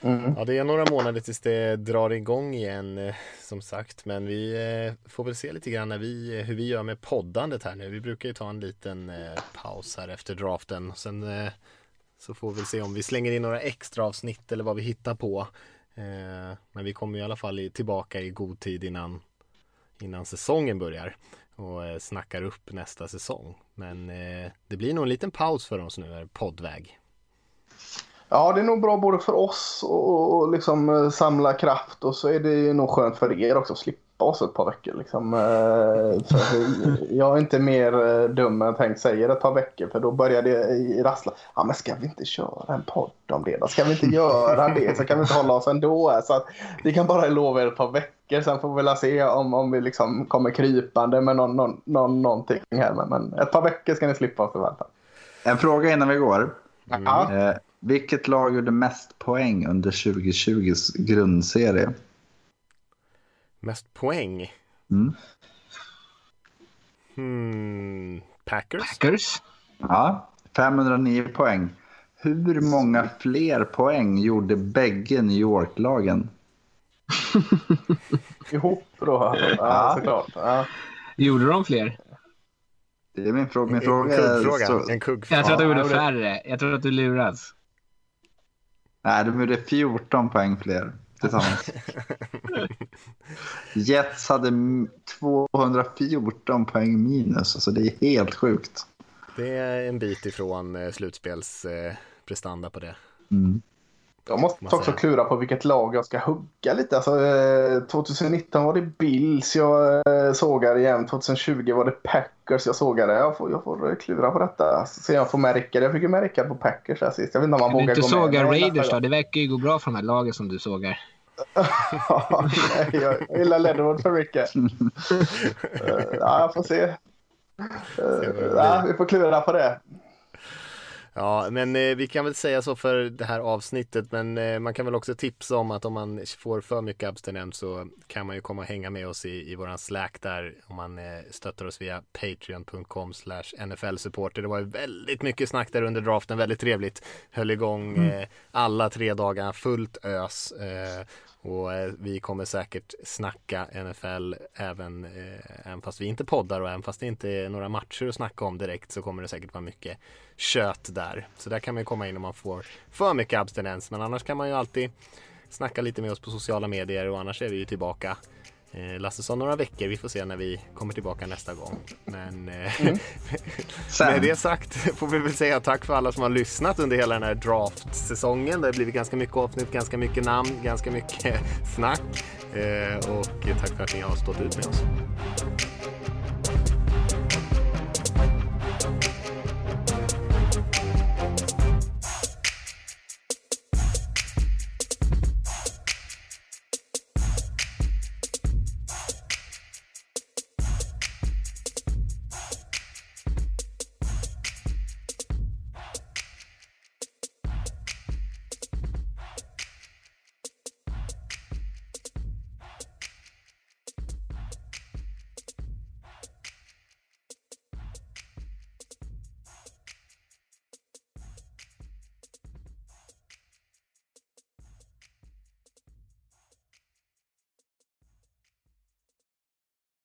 Mm. Ja, det är några månader tills det drar igång igen eh, som sagt. Men vi eh, får väl se lite grann när vi, eh, hur vi gör med poddandet här nu. Vi brukar ju ta en liten paus här efter draften. Sen så får vi se om vi slänger in några extra avsnitt eller vad vi hittar på. Men vi kommer i alla fall tillbaka i god tid innan, innan säsongen börjar och snackar upp nästa säsong. Men det blir nog en liten paus för oss nu, poddväg. Ja, det är nog bra både för oss och, och liksom eh, samla kraft och så är det nog skönt för er också att slippa oss ett par veckor. Liksom. Eh, jag är inte mer eh, dum än tänkt säger ett par veckor för då börjar det rassla. Ja, men ska vi inte köra en podd om det då? Ska vi inte göra det så kan vi inte hålla oss ändå. Så att vi kan bara lova er ett par veckor. Sen får vi väl se om, om vi liksom kommer krypande med någon, någon, någon, någonting här. Men, men ett par veckor ska ni slippa oss i alla fall. En fråga innan vi går. Ja. Vilket lag gjorde mest poäng under 2020s grundserie? Mest poäng? Mm. Hmm, Packers? Packers. Ja, 509 poäng. Hur många fler poäng gjorde bägge New York-lagen? Ihop då? Ja, såklart. Ja. Gjorde de fler? Det är min fråga. Min En fråga är... kuggfråga. Så... En kuggfråga. Jag tror att jag gjorde- färre. Jag tror att du luras. Nej, de gjorde 14 poäng fler tillsammans. Jets hade m- 214 poäng minus. Alltså det är helt sjukt. Det är en bit ifrån eh, slutspelsprestanda prestanda på det. Mm. Jag måste också säger. klura på vilket lag jag ska hugga lite. Alltså, eh, 2019 var det Bills jag eh, sågade igen. 2020 var det Packers jag sågade. Jag får, jag får eh, klura på detta. Se om jag får med Rickard. Jag fick ju med Rickard på Packers här sist. Jag vet inte om man Kan du vågar inte gå med. såga Raiders då? Det verkar ju gå bra för de här lagen som du sågar. Nej, jag gillar Leatherwood för mycket. Eh, ja, jag får se. Eh, ja, vi får klura på det. Ja, men eh, vi kan väl säga så för det här avsnittet, men eh, man kan väl också tipsa om att om man får för mycket abstinens så kan man ju komma och hänga med oss i, i våran Slack där om man eh, stöttar oss via patreon.com slash nfl-supporter. Det var ju väldigt mycket snack där under draften, väldigt trevligt. Höll igång eh, alla tre dagar, fullt ös. Och eh, vi kommer säkert snacka NFL även, eh, även fast vi inte poddar och även fast det inte är några matcher att snacka om direkt så kommer det säkert vara mycket kött där. Så där kan man ju komma in om man får för mycket abstinens. Men annars kan man ju alltid snacka lite med oss på sociala medier och annars är vi ju tillbaka Lasse sa några veckor, vi får se när vi kommer tillbaka nästa gång. Men eh, Sen, med det sagt får vi väl säga tack för alla som har lyssnat under hela den här draft-säsongen. Det har blivit ganska mycket avsnitt, ganska mycket namn, ganska mycket snack. Eh, och tack för att ni har stått ut med oss.